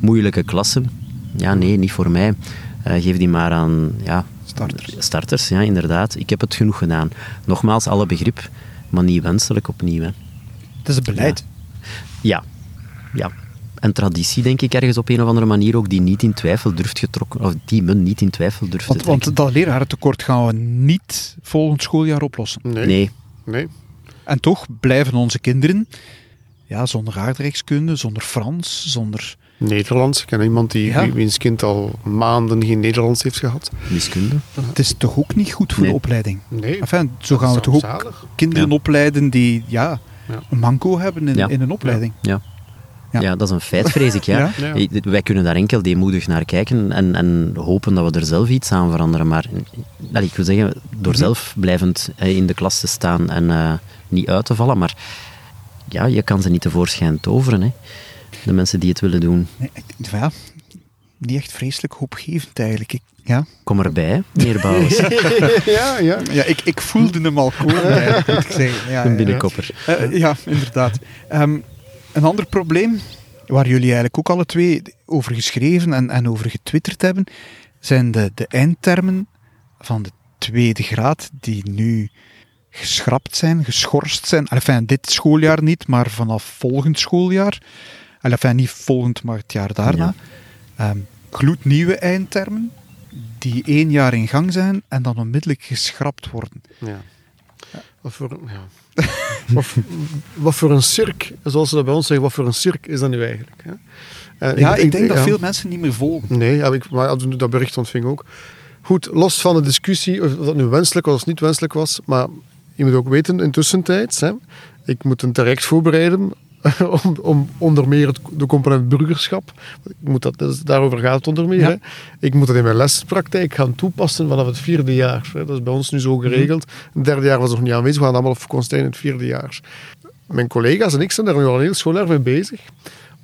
Moeilijke klassen. Ja, nee, niet voor mij. Eh, geef die maar aan ja, Starters. starters, ja, inderdaad. Ik heb het genoeg gedaan. Nogmaals, alle begrip, maar niet wenselijk opnieuw. Hè. Het is het beleid. Ja, ja. En traditie, denk ik, ergens op een of andere manier ook, die niet in twijfel durft getrokken, of die men niet in twijfel durft Want, te trekken. want dat lerarentekort gaan we niet volgend schooljaar oplossen. Nee. Nee, nee. En toch blijven onze kinderen ja, zonder aardrijkskunde, zonder Frans, zonder... Nederlands. Ik ken iemand die, Ja. wie- wiens kind al maanden geen Nederlands heeft gehad. wiskunde. Het is toch ook niet goed voor Nee. de opleiding? Nee. Enfin, zo gaan we toch ook zalig. kinderen Ja. opleiden die ja, Ja. een manco hebben in, Ja. in een opleiding. Ja. Ja. Ja. dat is een feit, vrees ik. Ja. Ja. Ja. Wij kunnen daar enkel deemoedig naar kijken en, en hopen dat we er zelf iets aan veranderen. Maar ik wil zeggen, door Mhm. zelf blijvend eh, in de klas te staan en eh, niet uit te vallen. Maar ja, je kan ze niet tevoorschijn toveren. Hè. De mensen die het willen doen. Nee, ja, niet echt vreselijk hoopgevend eigenlijk. Ik, ja. Kom erbij, meneer Bouwens. ja, ja. Ja, ik, ik voelde hem al komen, ik zeggen. Ja, Een ja, binnenkopper. Eh, ja, inderdaad. Ehm, een ander probleem, waar jullie eigenlijk ook alle twee over geschreven en, en over getwitterd hebben, zijn de, de eindtermen van de tweede graad, die nu geschrapt zijn, geschorst zijn. Enfin, dit schooljaar niet, maar vanaf volgend schooljaar. Enfin, niet volgend, maar het jaar daarna. Ehm, gloednieuwe eindtermen, die één jaar in gang zijn en dan onmiddellijk geschrapt worden. Ja. Wat voor, ja. wat, wat voor een cirk, zoals ze dat bij ons zeggen, wat voor een cirk is dat nu eigenlijk? Hè? En Ja, ik denk dat ja. veel mensen niet meer volgen. Nee, ik, maar toen ik dat bericht ontving ook. Goed, los van de discussie of dat nu wenselijk was of niet wenselijk was, maar je moet ook weten, in tussentijds, hè, ik moet een traject voorbereiden om, om onder meer het, de component burgerschap. Ik moet dat, dus daarover gaat het onder meer. Ja. Hè. Ik moet dat in mijn lespraktijk gaan toepassen vanaf het vierde jaar. Hè. Dat is bij ons nu zo geregeld. Het derde jaar was nog niet aanwezig. We gaan allemaal op vakantie in het vierde jaar. Mijn collega's en ik zijn daar nu al een heel schooljaar mee bezig.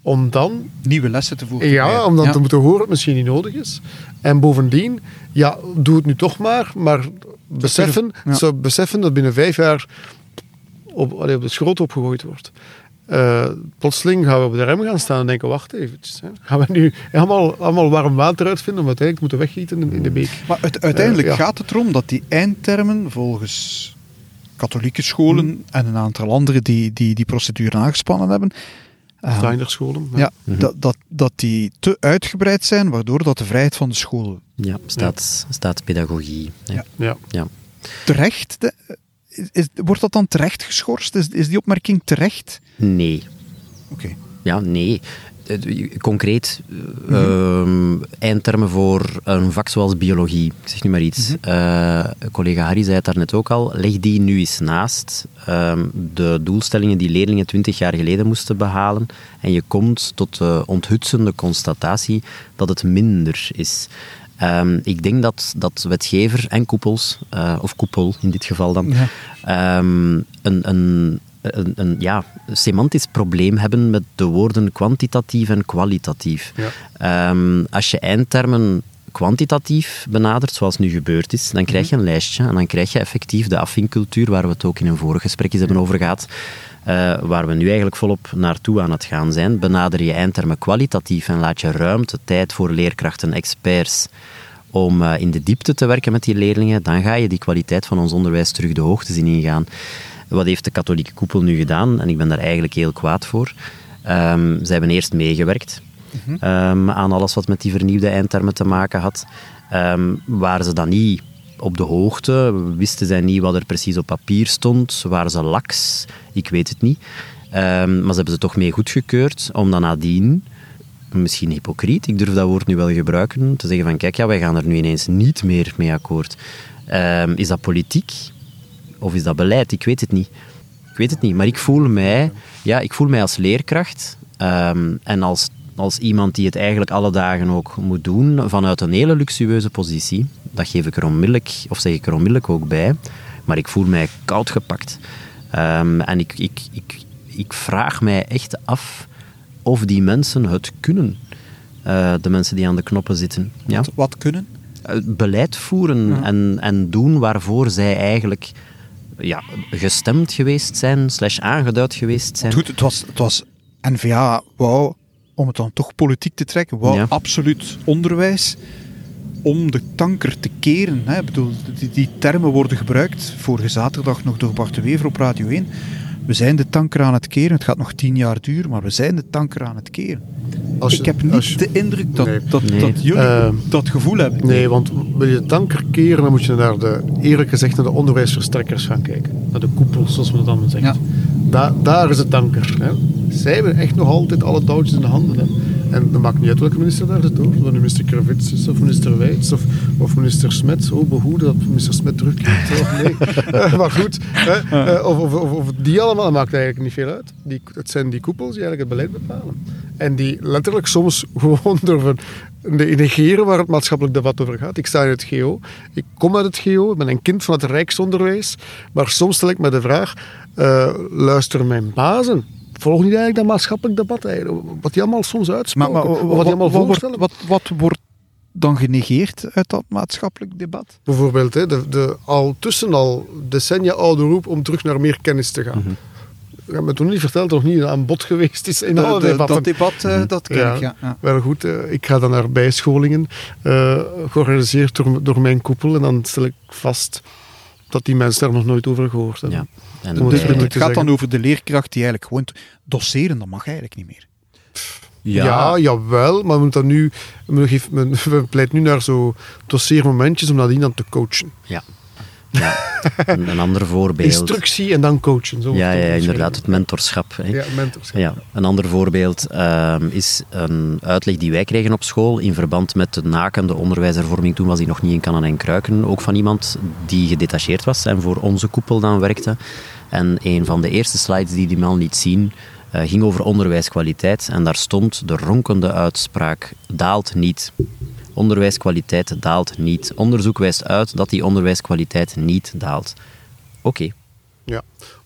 Om dan Nieuwe lessen te voeren. ja, om dan te moeten horen dat het misschien niet nodig is. En bovendien, ja, doe het nu toch maar, maar beseffen, Ja. zo beseffen dat binnen vijf jaar op, allee, op de schroot opgegooid wordt. Eh, plotseling gaan we op de rem gaan staan en denken, wacht eventjes. Hè. Gaan we nu allemaal, allemaal warm water uitvinden om uiteindelijk te moeten weggieten in, in de beek. Maar het- uiteindelijk Eh, ja. gaat het erom dat die eindtermen volgens katholieke scholen Hmm. en een aantal anderen die die, die procedure aangespannen hebben, eh, Steinerscholen. ja, dat, dat, dat die te uitgebreid zijn, waardoor dat de vrijheid van de school Ja, staat, staatspedagogie. hè. Ja. Ja. Ja. terecht... de- is, wordt dat dan terecht geschorst? Is, is die opmerking terecht? Nee. Oké. Ja, nee. Eh, Concreet, eh, ehm, eindtermen voor een vak zoals biologie. Ik zeg nu maar iets. Eh, collega Harry zei het daarnet ook al. Leg die nu eens naast ehm, de doelstellingen die leerlingen twintig jaar geleden moesten behalen. En je komt tot de onthutsende constatatie dat het minder is. Ehm, ik denk dat, dat wetgever en koepels, eh, of koepel in dit geval dan, Ja. ehm, een, een, een, een ja, semantisch probleem hebben met de woorden kwantitatief en kwalitatief. Ja. Ehm, als je eindtermen kwantitatief benadert, zoals nu gebeurd is, dan krijg je een lijstje en dan krijg je effectief de afvinkcultuur, waar we het ook in een vorig gesprek eens hebben over gehad, eh, waar we nu eigenlijk volop naartoe aan het gaan zijn. Benader je eindtermen kwalitatief en laat je ruimte, tijd voor leerkrachten, experts, om eh, in de diepte te werken met die leerlingen, dan ga je die kwaliteit van ons onderwijs terug de hoogtes in ingaan. Wat heeft de katholieke koepel nu gedaan? En ik ben daar eigenlijk heel kwaad voor. Ehm, ze hebben eerst meegewerkt ehm, aan alles wat met die vernieuwde eindtermen te maken had. Ehm, waren ze dan niet op de hoogte? Wisten zij niet wat er precies op papier stond? Waren ze laks? Ik weet het niet. Ehm, maar ze hebben ze toch mee goedgekeurd om dan nadien misschien hypocriet, ik durf dat woord nu wel gebruiken, te zeggen van kijk, ja, wij gaan er nu ineens niet meer mee akkoord. Ehm, is dat politiek? Of is dat beleid? Ik weet het niet. Ik weet het niet, maar ik voel mij, ja, ik voel mij als leerkracht ehm, en als, als iemand die het eigenlijk alle dagen ook moet doen, vanuit een hele luxueuze positie. Dat geef ik er onmiddellijk, of zeg ik er onmiddellijk ook bij. Maar ik voel mij koud gepakt. Ehm, en ik, ik, ik, ik vraag mij echt af of die mensen het kunnen. Eh, de mensen die aan de knoppen zitten. Ja? Wat, wat kunnen? Eh, Beleid voeren en, en doen waarvoor zij eigenlijk ja, gestemd geweest zijn, slash aangeduid geweest zijn. Goed, het was, het was NVA wou, om het dan toch politiek te trekken, wou Ja. absoluut onderwijs om de tanker te keren. Hè. Ik bedoel, die, die termen worden gebruikt vorige zaterdag nog door Bart de Wever op Radio 1. We zijn de tanker aan het keren. Het gaat nog tien jaar duren, maar we zijn de tanker aan het keren. Als je- ik heb niet als je- de indruk dat, Nee. dat, Nee. dat jullie Eh, dat gevoel hebben. Nee, want wil je de tanker keren, dan moet je naar de, eerlijk gezegd, naar de onderwijsverstrekkers gaan kijken. Naar de koepels, zoals men dat dan zegt. Ja. Da- daar is de tanker. Hè. Zij hebben echt nog altijd alle touwtjes in de handen. Hè. En dat maakt niet uit welke minister daar zit, hoor. Of dat nu minister Kravits is, of minister Wijts, of, of minister Smets. Oh, behoede dat minister Smet terugkeert. Of nee. Eh, maar goed, hè. Eh, of, of, of, of die allemaal, dat maakt eigenlijk niet veel uit. Die, het zijn die koepels die eigenlijk het beleid bepalen. En die letterlijk soms gewoon durven ne- negeren waar het maatschappelijk debat over gaat. Ik sta in het GO. Ik kom uit het GO. Ik ben een kind van het Rijksonderwijs. Maar soms stel ik me de vraag... eh luister mijn bazen. Volg niet eigenlijk dat maatschappelijk debat eigenlijk? Wat die allemaal soms uitspreken. maar wat, wat die allemaal wat, voorstellen. wat, wat wordt dan genegeerd uit dat maatschappelijk debat? Bijvoorbeeld hè, de, de al tussen al decennia oude roep om terug naar meer kennis te gaan. Ik heb me toen niet verteld dat nog niet aan bod geweest is in De- alle de- dat debat, eh, dat ken Ja. ik, ja. ja. Wel goed, eh, ik ga dan naar bijscholingen, eh, georganiseerd door, door mijn koepel. En dan stel ik vast dat die mensen daar nog nooit over gehoord hebben. Ja. En Dus het gaat dan over de leerkracht die eigenlijk gewoon doseren, dat mag eigenlijk niet meer. Ja. jawel, maar we, moeten dat nu, we, pleiten nu naar zo dossiermomentjes om nadien dan te coachen. Ja. Ja. Een, een ander voorbeeld. Instructie en dan coachen. Zo Ja, ja, inderdaad, het mentorschap. Hè. Ja, mentorschap. Ja, een ander voorbeeld ehm, is een uitleg die wij kregen op school in verband met de nakende onderwijshervorming. Toen was die nog niet in kannen en kruiken. Ook van iemand die gedetacheerd was en voor onze koepel dan werkte. En een van de eerste slides die die man liet zien, ging over onderwijskwaliteit. En daar stond de ronkende uitspraak, daalt niet. Onderwijskwaliteit daalt niet. Onderzoek wijst uit dat die onderwijskwaliteit niet daalt. Oké, Ja.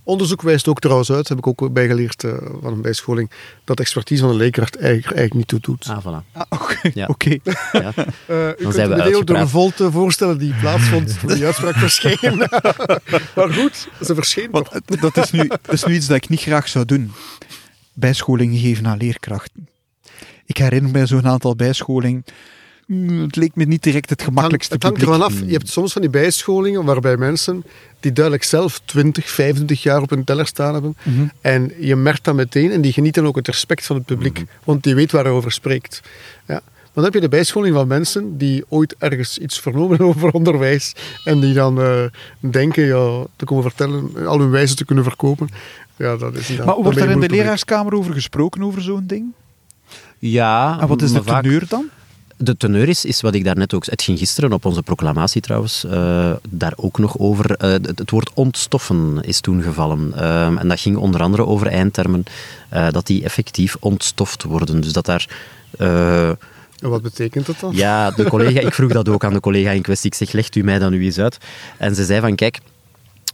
Onderzoek wijst ook trouwens uit, heb ik ook bijgeleerd eh, van een bijscholing, dat expertise van een leerkracht eigenlijk, eigenlijk niet toe doet. ah, voilà. Ah, Oké, Ja. oké. Ja. Eh, u Dan kunt door een volte voorstellen die plaatsvond toen die uitspraak verscheen. maar goed, ze verscheen Want toch. het- dat is, nu, dat is nu iets dat ik niet graag zou doen. Bijscholing geven aan leerkrachten. Ik herinner mij zo'n aantal bijscholingen. Het leek me niet direct het Het hangt, gemakkelijkste het hangt publiek. ervan af. Je hebt soms van die bijscholingen waarbij mensen die duidelijk zelf 20, 25 jaar op hun teller staan hebben. Mhm. En je merkt dat meteen en die genieten ook het respect van het publiek. Want die weet waar hij over spreekt. Ja. Dan heb je de bijscholing van mensen die ooit ergens iets vernomen hebben over onderwijs. En die dan eh, denken ja, te komen vertellen, al hun wijze te kunnen verkopen. Ja, dat is, dan- Maar dan wordt er in de leraarskamer over gesproken, over zo'n ding? Ja, En wat is de vaak- teneur dan? De teneur is, is wat ik daarnet ook... Het ging gisteren op onze proclamatie trouwens, eh, daar ook nog over. Eh, het, het woord ontstoffen is toen gevallen. Ehm, en dat ging onder andere over eindtermen, eh, dat die effectief ontstoft worden. Dus dat daar... En wat betekent dat dan? ja, de collega, ik vroeg dat ook aan de collega in kwestie. Ik zeg, legt u mij dan nu eens uit. En ze zei van, kijk,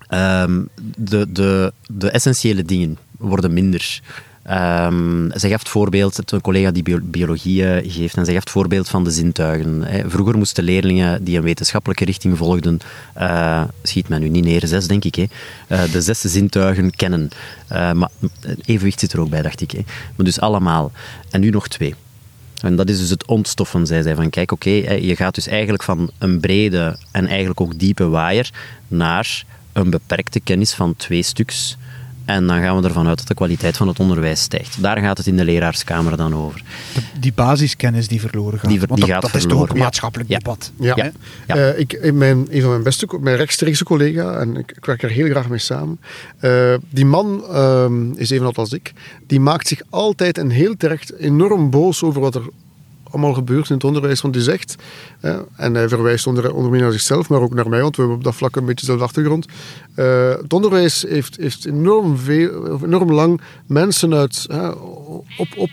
ehm, de, de, de essentiële dingen worden minder. Ehm, zij gaf het voorbeeld, het een collega die bio- biologie eh, geeft, en zij gaf het voorbeeld van de zintuigen. Hè. Vroeger moesten leerlingen die een wetenschappelijke richting volgden, eh, schiet mij nu niet neer, zes denk ik, hè, eh, de zes zintuigen kennen. Eh, maar evenwicht zit er ook bij, dacht ik. Hè. Maar dus allemaal. En nu nog twee. En dat is dus het ontstoffen, zei zij. Van kijk, oké, je gaat dus eigenlijk van een brede en eigenlijk ook diepe waaier naar een beperkte kennis van twee stuks. En dan gaan we ervan uit dat de kwaliteit van het onderwijs stijgt. Daar gaat het in de leraarskamer dan over. De- die basiskennis die verloren gaat. Die ver- Want die dat, gaat dat is toch ook verloren. een maatschappelijk Ja. debat. Ja. Ja. Ja. Eh, ik, in mijn, een van mijn beste, mijn rechtstreekse collega, en ik, ik werk er heel graag mee samen, eh, die man ehm, is evenals als ik, die maakt zich altijd en heel terecht enorm boos over wat er allemaal gebeurt in het onderwijs. Want die zegt, en hij verwijst onder, onder meer naar zichzelf, maar ook naar mij, want we hebben op dat vlak een beetje dezelfde achtergrond. Eh, het onderwijs heeft, heeft enorm, veel, enorm lang mensen uit op, op,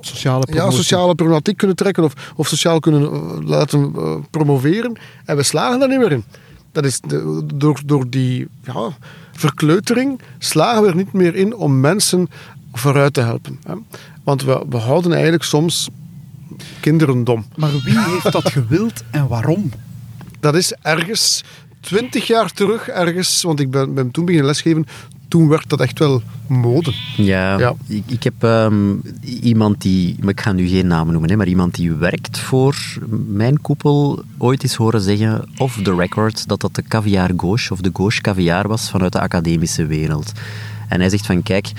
Sociale ja, sociale problematiek kunnen trekken of, of sociaal kunnen eh, laten eh, promoveren. En we slagen daar niet meer in. Dat is de- door, door die ja, verkleutering slagen we er niet meer in om mensen vooruit te helpen. Hè. Want we, we houden eigenlijk soms kinderen dom. Maar wie heeft dat gewild en waarom? Dat is ergens, twintig jaar terug ergens, want ik ben, ben toen beginnen lesgeven, toen werd dat echt wel mode. Ja, Ja. Ik, ik heb ehm, iemand die, maar ik ga nu geen namen noemen, hè, maar iemand die werkt voor mijn koepel ooit eens horen zeggen, off the record, dat dat de caviar gauche of de gauche caviar was vanuit de academische wereld. En hij zegt van, kijk,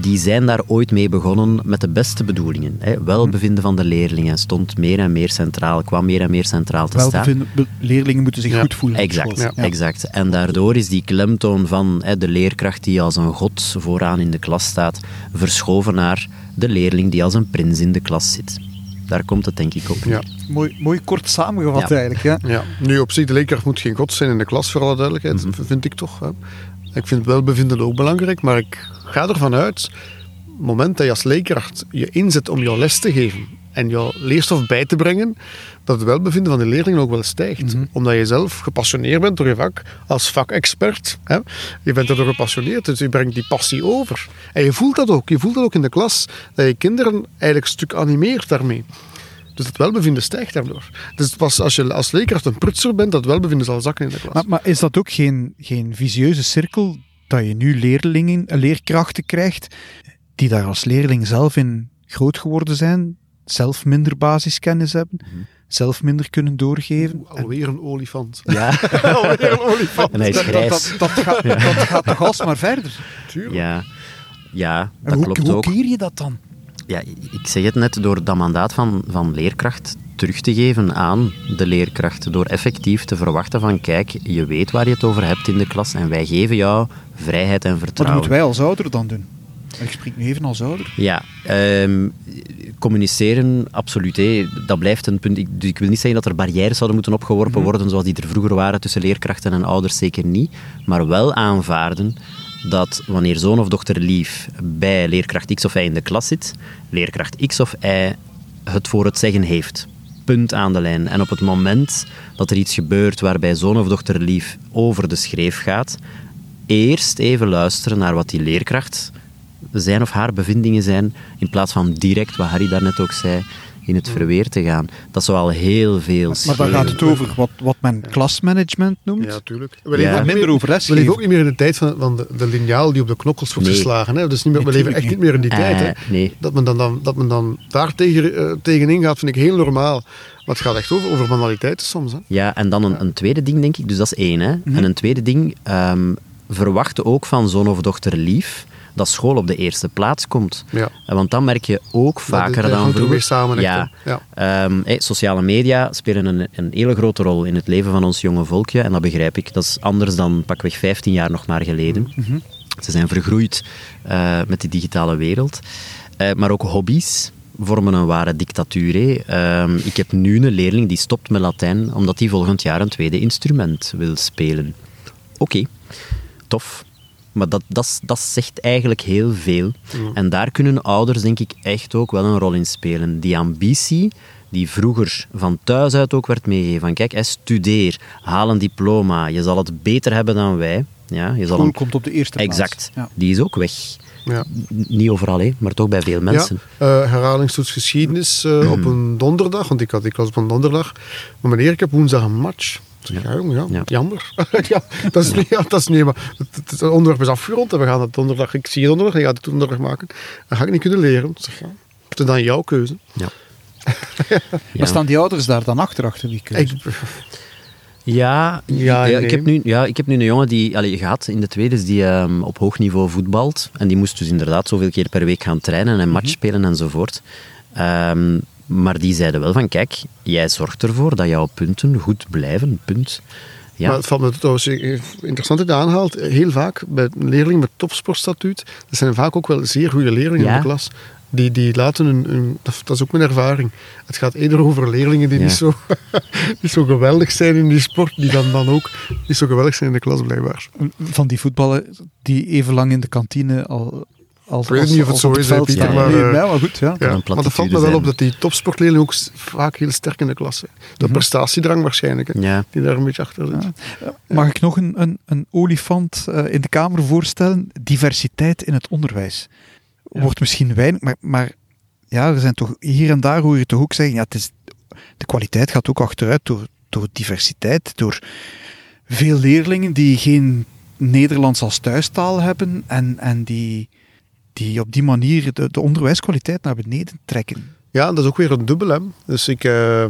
die zijn daar ooit mee begonnen met de beste bedoelingen. Hè. Welbevinden van de leerlingen stond meer en meer centraal, kwam meer en meer centraal te staan. Welbevinden, leerlingen moeten zich Ja, goed voelen. Exact. Ja. exact. En daardoor is die klemtoon van hè, de leerkracht die als een god vooraan in de klas staat, verschoven naar de leerling die als een prins in de klas zit. Daar komt het denk ik op. Ja. Mooi, mooi kort samengevat Ja. eigenlijk. Ja. Ja. Nu op zich, de leerkracht moet geen god zijn in de klas, voor alle duidelijkheid, vind ik toch. Hè. Ik vind welbevinden ook belangrijk, maar ik ga ervan uit, het moment dat je als leerkracht je inzet om jouw les te geven en jouw leerstof bij te brengen, dat het welbevinden van de leerlingen ook wel stijgt. Omdat je zelf gepassioneerd bent door je vak, als vakexpert. Hè. Je bent erdoor gepassioneerd, dus je brengt die passie over. En je voelt dat ook. Je voelt dat ook in de klas, dat je kinderen eigenlijk een stuk animeert daarmee. Dus het welbevinden stijgt daardoor. Dus pas als je als leerkracht een prutser bent, dat welbevinden zal zakken in de klas. Maar, maar is dat ook geen, geen visieuze cirkel dat je nu leerlingen, leerkrachten krijgt die daar als leerling zelf in groot geworden zijn, zelf minder basiskennis hebben, zelf minder kunnen doorgeven? Oeh, alweer een olifant. Ja, alweer een olifant. en hij is dat, dat, grijs. dat, dat, gaat, dat gaat toch alsmaar verder? Tuurlijk. Ja, ja En dat hoe, klopt hoe ook. keer je dat dan? Ja, ik zeg het net, door dat mandaat van, van leerkracht terug te geven aan de leerkrachten. Door effectief te verwachten van, kijk, je weet waar je het over hebt in de klas en wij geven jou vrijheid en Wat vertrouwen. moeten wij als ouder dan doen? Ik spreek nu even als ouder. Ja, ehm, communiceren, absoluut. Hé. Dat blijft een punt. Ik, dus ik wil niet zeggen dat er barrières zouden moeten opgeworpen worden zoals die er vroeger waren tussen leerkrachten en ouders, zeker niet. Maar wel aanvaarden dat wanneer zoon of dochter lief bij leerkracht X of Y in de klas zit, leerkracht X of Y het voor het zeggen heeft. Punt aan de lijn. En op het moment dat er iets gebeurt waarbij zoon of dochter lief over de schreef gaat, eerst even luisteren naar wat die leerkracht zijn of haar bevindingen zijn, in plaats van direct, wat Harry daarnet ook zei, in het verweer te gaan. Dat zou al heel veel Maar dan gaat het over wat, wat men klasmanagement noemt. Ja, tuurlijk. We Ja. leven ook Minder meer- over We leven ook niet meer in de tijd van, van de, de liniaal die op de knokkels wordt Nee. geslagen. Hè? Dus niet meer, we leven echt niet meer in die tijd. Hè? Eh, nee. Dat, men dan, dan, dat men dan daar tegen, eh, tegenin gaat, vind ik heel normaal. Maar het gaat echt over, over banaliteiten soms. Hè? Ja, en dan een, een tweede ding, denk ik. Dus dat is één. Hè. En een tweede ding, ehm verwachten ook van zoon of dochter lief dat school op de eerste plaats komt. Ja. Eh, Want dan merk je ook vaker dat dan er vroeger... samen, ja. Ja. Ehm, hey, sociale media spelen een, een hele grote rol in het leven van ons jonge volkje. En dat begrijp ik. Dat is anders dan pakweg 15 jaar nog maar geleden. Ze zijn vergroeid eh, met die digitale wereld. Eh, maar ook hobby's vormen een ware dictatuur. Ehm, ik heb nu een leerling die stopt met Latijn omdat hij volgend jaar een tweede instrument wil spelen. Oké, tof. Maar dat, dat, dat zegt eigenlijk heel veel. En daar kunnen ouders, denk ik, echt ook wel een rol in spelen. Die ambitie die vroeger van thuis uit ook werd meegegeven. Van kijk, studeer, haal een diploma, je zal het beter hebben dan wij. Ja, je zal een... komt op de eerste plaats. Exact. Ja. Die is ook weg. Ja. Niet overal, hè, maar toch bij veel mensen. Ja, eh, herhalingstoets geschiedenis eh, op een donderdag, want ik had ik was op een donderdag. Maar meneer, ik heb woensdag een match. Ik zeg, Ja, jongen, ja, Ja. jammer. ja, dat is, niet- ja, dat is niet, maar het, onderwerp is afgerond en we gaan het donderdag, ik zie je donderdag, je gaat het donderdag maken. Dan ga ik niet kunnen leren. Zeg, ja, het is dan jouw keuze. Ja. Maar staan die ouders daar dan achter, achter die keuze? Ik, Ja, Ja, ja, nee. ik, heb nu, ja, ik heb nu een jongen die allee, gehad in de tweede, die ehm, op hoog niveau voetbalt. En die moest dus inderdaad zoveel keer per week gaan trainen en match spelen enzovoort. Ehm, maar die zeiden wel van, kijk, jij zorgt ervoor dat jouw punten goed blijven, punt. Ja, Maar het valt me trouwens interessant dat je aanhaalt. Heel vaak bij leerlingen met topsportstatuut, dat zijn vaak ook wel zeer goede leerlingen Ja. in de klas. Die, die laten een, een- dat, dat is ook mijn ervaring. Het gaat eerder over leerlingen die Ja. niet, zo, niet zo geweldig zijn in die sport, die dan, dan ook niet zo geweldig zijn in de klas blijkbaar. Van die voetballen die even lang in de kantine al... Als, Ik weet als- niet of het zo is, veld Pieter, maar, Nee, eh, ja, maar goed, ja. Maar dat valt me wel zijn. op dat die topsportleerlingen ook vaak heel sterk in de klas zijn. De prestatiedrang waarschijnlijk, ja. die daar een beetje achter zit. Ja. Mag ik nog een, een, een olifant eh, in de kamer voorstellen? Diversiteit in het onderwijs. Wordt misschien weinig, maar, maar ja, er zijn toch hier en daar hoor je toch ook zeggen, ja, het is, de kwaliteit gaat ook achteruit door, door diversiteit, door veel leerlingen die geen Nederlands als thuistaal hebben en, en die, die op die manier de, de onderwijskwaliteit naar beneden trekken. Ja, dat is ook weer een dubbel. Hè. Dus ik eh,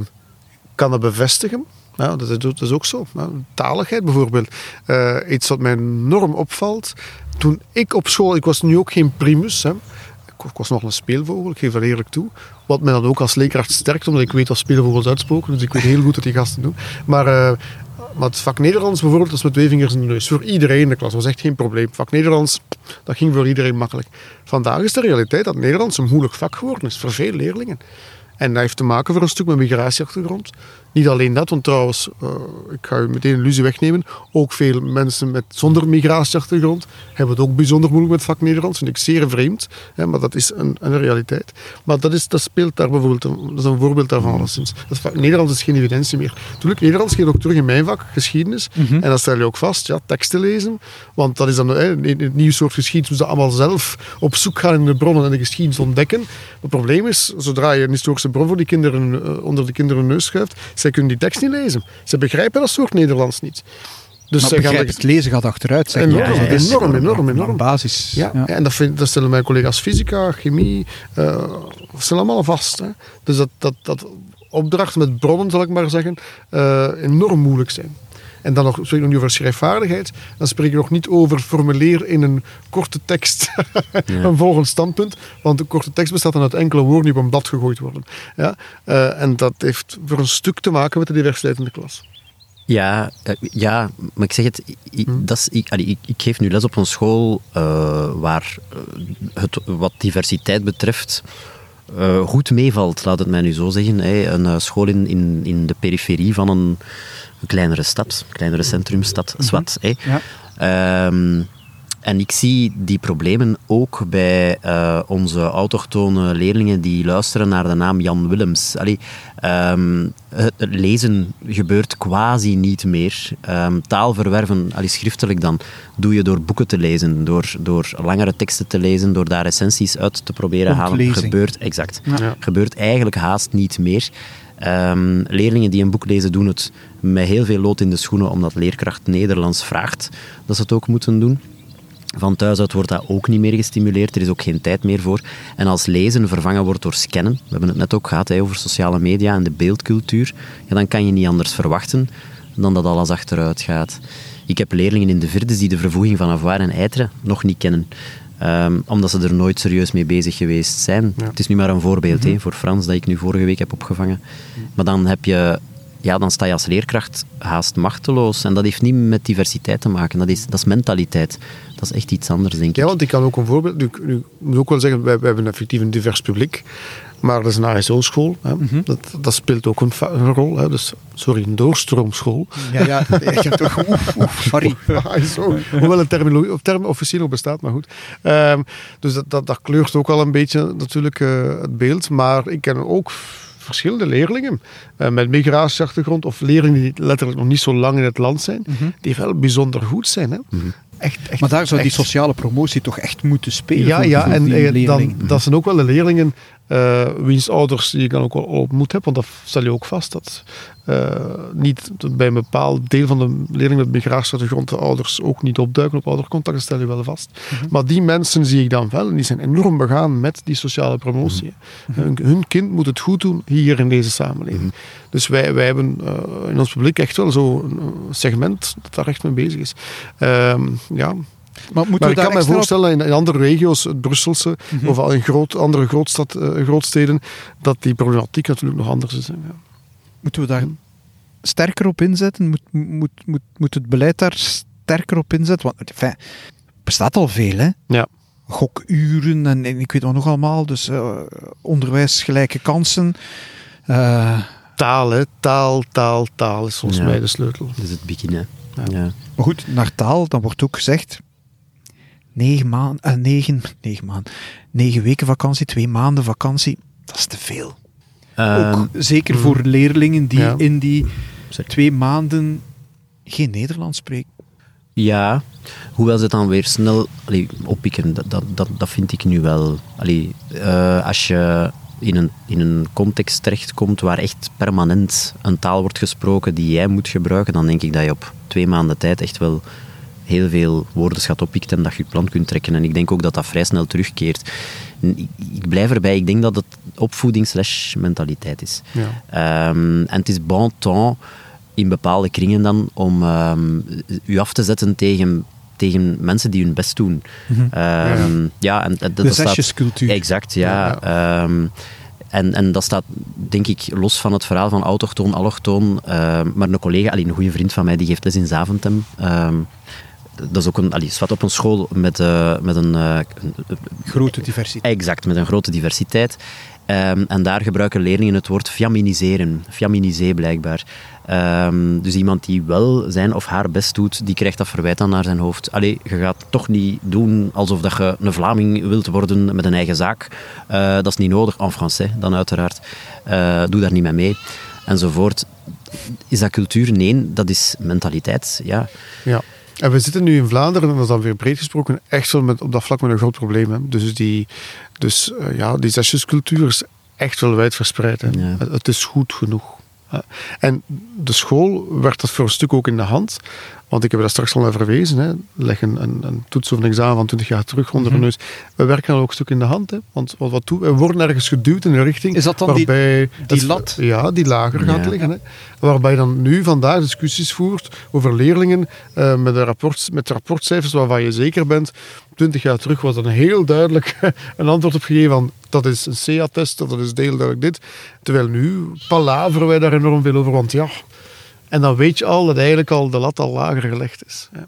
kan dat bevestigen. Dat, is, ook zo. Taligheid bijvoorbeeld. Eh, iets wat mij enorm opvalt. Toen ik op school, ik was nu ook geen primus. Ik was nog een speelvogel, ik geef dat eerlijk toe. Wat mij dan ook als leerkracht sterkt, omdat ik weet wat speelvogels uitspoken. Dus ik weet heel goed wat die gasten doen. Maar, eh, maar het vak Nederlands bijvoorbeeld, dat met twee vingers in de neus. Voor iedereen in de klas, was echt geen probleem. Vak Nederlands, dat ging voor iedereen makkelijk. Vandaag is de realiteit dat Nederlands een moeilijk vak geworden is voor veel leerlingen. En dat heeft te maken voor een stuk met migratieachtergrond. Niet alleen dat, want trouwens, eh, ik ga u meteen een illusie wegnemen. Ook veel mensen met zonder migratieachtergrond hebben het ook bijzonder moeilijk met vak Nederlands. Vind ik zeer vreemd, hè, maar dat is een, een realiteit. Maar dat, is, dat speelt daar bijvoorbeeld, een- dat is een voorbeeld daarvan alleszins. Dat vak Nederlands is geen evidentie meer. Natuurlijk, Nederlands gaat ook terug in mijn vak, geschiedenis. En dan stel je ook vast, ja, teksten lezen. Want dat is dan hè, in het nieuwe soort geschiedenis, moeten ze allemaal zelf op zoek gaan in de bronnen en de geschiedenis ontdekken. Het probleem is, zodra je een historische bron voor die kinderen, eh, onder de kinderen neus schuift, zij kunnen die tekst niet lezen. Ze begrijpen dat soort Nederlands niet. Dus maar gaan de- het lezen gaat achteruit, zeg Enorm, ja, Dat enorm, enorm, enorm. basis. ja, en dat, vind, dat stellen mijn collega's fysica, chemie, eh stellen allemaal vast. Hè. Dus dat, dat, dat opdrachten met bronnen, zal ik maar zeggen, eh, enorm moeilijk zijn. En dan nog, spreek ik nog niet over schrijfvaardigheid. Dan spreek ik nog niet over formuleer in een korte tekst een volgend standpunt. Want een korte tekst bestaat dan uit enkele woorden die op een blad gegooid worden. Ja? Uh, en dat heeft voor een stuk te maken met de diversiteit in de klas. Ja, uh, ja, maar ik zeg het, ik, Hm. dat is, ik, allee, ik, ik geef nu les op een school uh, waar het wat diversiteit betreft uh, goed meevalt, laat het mij nu zo zeggen. Een school in, in, in de periferie van een, een kleinere stad, een kleinere centrumstad, mm -hmm. Hè. Ja. Um, en ik zie die problemen ook bij uh, onze autochtone leerlingen die luisteren naar de naam Jan Willems. Allee, um, het lezen gebeurt quasi niet meer. Um, taal verwerven, allee, schriftelijk dan, doe je door boeken te lezen, door, door langere teksten te lezen, door daar essenties uit te proberen halen. Gebeurt, exact. Ja. Gebeurt eigenlijk haast niet meer. Um, leerlingen die een boek lezen doen het met heel veel lood in de schoenen, omdat leerkracht Nederlands vraagt dat ze het ook moeten doen. Van thuis uit wordt dat ook niet meer gestimuleerd. Er is ook geen tijd meer voor. En als lezen vervangen wordt door scannen, we hebben het net ook gehad over sociale media en de beeldcultuur, ja, dan kan je niet anders verwachten dan dat alles achteruit gaat. Ik heb leerlingen in de vierde die de vervoeging van avoir en eiteren nog niet kennen. Um, omdat ze er nooit serieus mee bezig geweest zijn. Ja. Het is nu maar een voorbeeld mm -hmm. hè, voor Frans dat ik nu vorige week heb opgevangen. Maar dan heb je ja, dan sta je als leerkracht haast machteloos. En dat heeft niet met diversiteit te maken, dat is, dat is mentaliteit. Dat is echt iets anders, denk ik. Ja, want ik kan ook een voorbeeld... Ik, ik moet ook wel zeggen, wij, wij hebben effectief een divers publiek. Maar dat is een ASO-school. Mm -hmm. dat, dat speelt ook een, een rol. Hè. Dus, sorry, een doorstroomschool. Ja, ja. ja toch, oef, oef, sorry. ASO, hoewel een term, term officieel nog bestaat, maar goed. Um, dus dat, dat, dat, kleurt ook wel een beetje natuurlijk uh, het beeld. Maar ik ken ook verschillende leerlingen uh, met migratieachtergrond of leerlingen die letterlijk nog niet zo lang in het land zijn, mm -hmm. die wel bijzonder goed zijn. Hè? Mhm. Mm -hmm. Echt, echt, maar daar zou echt. die sociale promotie toch echt moeten spelen. Ja, ja en uh, dan, dat zijn ook wel de leerlingen uh, wiens ouders die ik dan ook wel ontmoet heb, want dat stel je ook vast dat uh, niet bij een bepaald deel van de leerlingen met migratieachtergrond de ouders ook niet opduiken op oudercontacten, stel je wel vast. Mm -hmm. Maar die mensen zie ik dan wel en die zijn enorm begaan met die sociale promotie. Mm -hmm. hun, hun, kind moet het goed doen hier in deze samenleving. Mm -hmm. Dus wij, wij hebben uh, in ons publiek echt wel zo'n segment dat daar echt mee bezig is. Um, ja, maar, maar ik kan me voorstellen in, in, andere regio's, het Brusselse mm -hmm. of al in groot, andere grootstad, uh, grootsteden, dat die problematiek natuurlijk nog anders is. Ja. Moeten we daar sterker op inzetten? Moet, moet, moet, moet het beleid daar sterker op inzetten? Want enfin, bestaat al veel, hè? Ja. Gokuren en, en ik weet wat nog allemaal. Dus uh, onderwijs, gelijke kansen. Uh, taal, hè? Taal, taal, taal is volgens ja. mij de sleutel. Dat is het begin, hè? Ja. ja. Maar goed, naar taal, dan wordt ook gezegd negen maanden, uh, negen, negen maanden, negen weken vakantie, twee maanden vakantie, dat is te veel. Ook zeker mm. voor leerlingen die ja. in die twee maanden geen Nederlands spreken. Ja, hoewel ze dan weer snel allee, oppikken, dat, dat, dat, dat vind ik nu wel. Allee, uh, als je in een, in een context terechtkomt waar echt permanent een taal wordt gesproken die jij moet gebruiken, dan denk ik dat je op twee maanden tijd echt wel heel veel woordenschat oppikt en dat je je plan kunt trekken. En ik denk ook dat dat vrij snel terugkeert. Ik, ik blijf erbij, ik denk dat het opvoeding slash mentaliteit is. Ja. Um, en het is bon temps in bepaalde kringen dan om um, u af te zetten tegen tegen mensen die hun best doen. Mhm. Um, ja, ja. ja, en dat, zesjescultuur. Exact, ja. ja um, en, en dat staat, denk ik, los van het verhaal van autochtoon, allochtoon. Uh, maar een collega, allee, een goede vriend van mij, die geeft les in Zaventem. Um, dat is ook een, allee, wat op een school met, uh, met een, uh, grote diversiteit. Exact, met een grote diversiteit. Um, en daar gebruiken leerlingen het woord fiaminiseren. Fiaminisé blijkbaar. Um, dus iemand die wel zijn of haar best doet, die krijgt dat verwijt dan naar zijn hoofd. Allee, je gaat toch niet doen alsof dat je een Vlaming wilt worden met een eigen zaak. Uh, dat is niet nodig, en français dan uiteraard. Doe daar niet mee mee. Enzovoort. Is dat cultuur? Nee, dat is mentaliteit. Ja. ja. En we zitten nu in Vlaanderen, en dat is dan weer breed gesproken, echt wel met, op dat vlak met een groot probleem. Hè. Dus die, dus, uh, ja, die zesjescultuur is echt wel wijd verspreid. Hè. Ja. Het, het, is goed genoeg. En de school werd dat voor een stuk ook in de hand. Want ik heb daar straks al naar verwezen. Hè. Leg een, een, een toets of een examen van 20 jaar terug onder de neus. We werken dan ook een stuk in de hand. Hè. Want wat, wat doen, we worden ergens geduwd in een richting Is dat dan waarbij die het- lat? Ja, die lager gaat liggen. Hè. Waarbij je dan nu vandaag discussies voert over leerlingen eh, met, een rapport, met rapportcijfers waarvan je zeker bent. 20 jaar terug was een heel duidelijk een antwoord op gegeven van dat is een CA-test, of dat is heel duidelijk dit. Terwijl nu palaveren wij daar enorm veel over, want ja... En dan weet je al dat eigenlijk al de lat al lager gelegd is. Ja.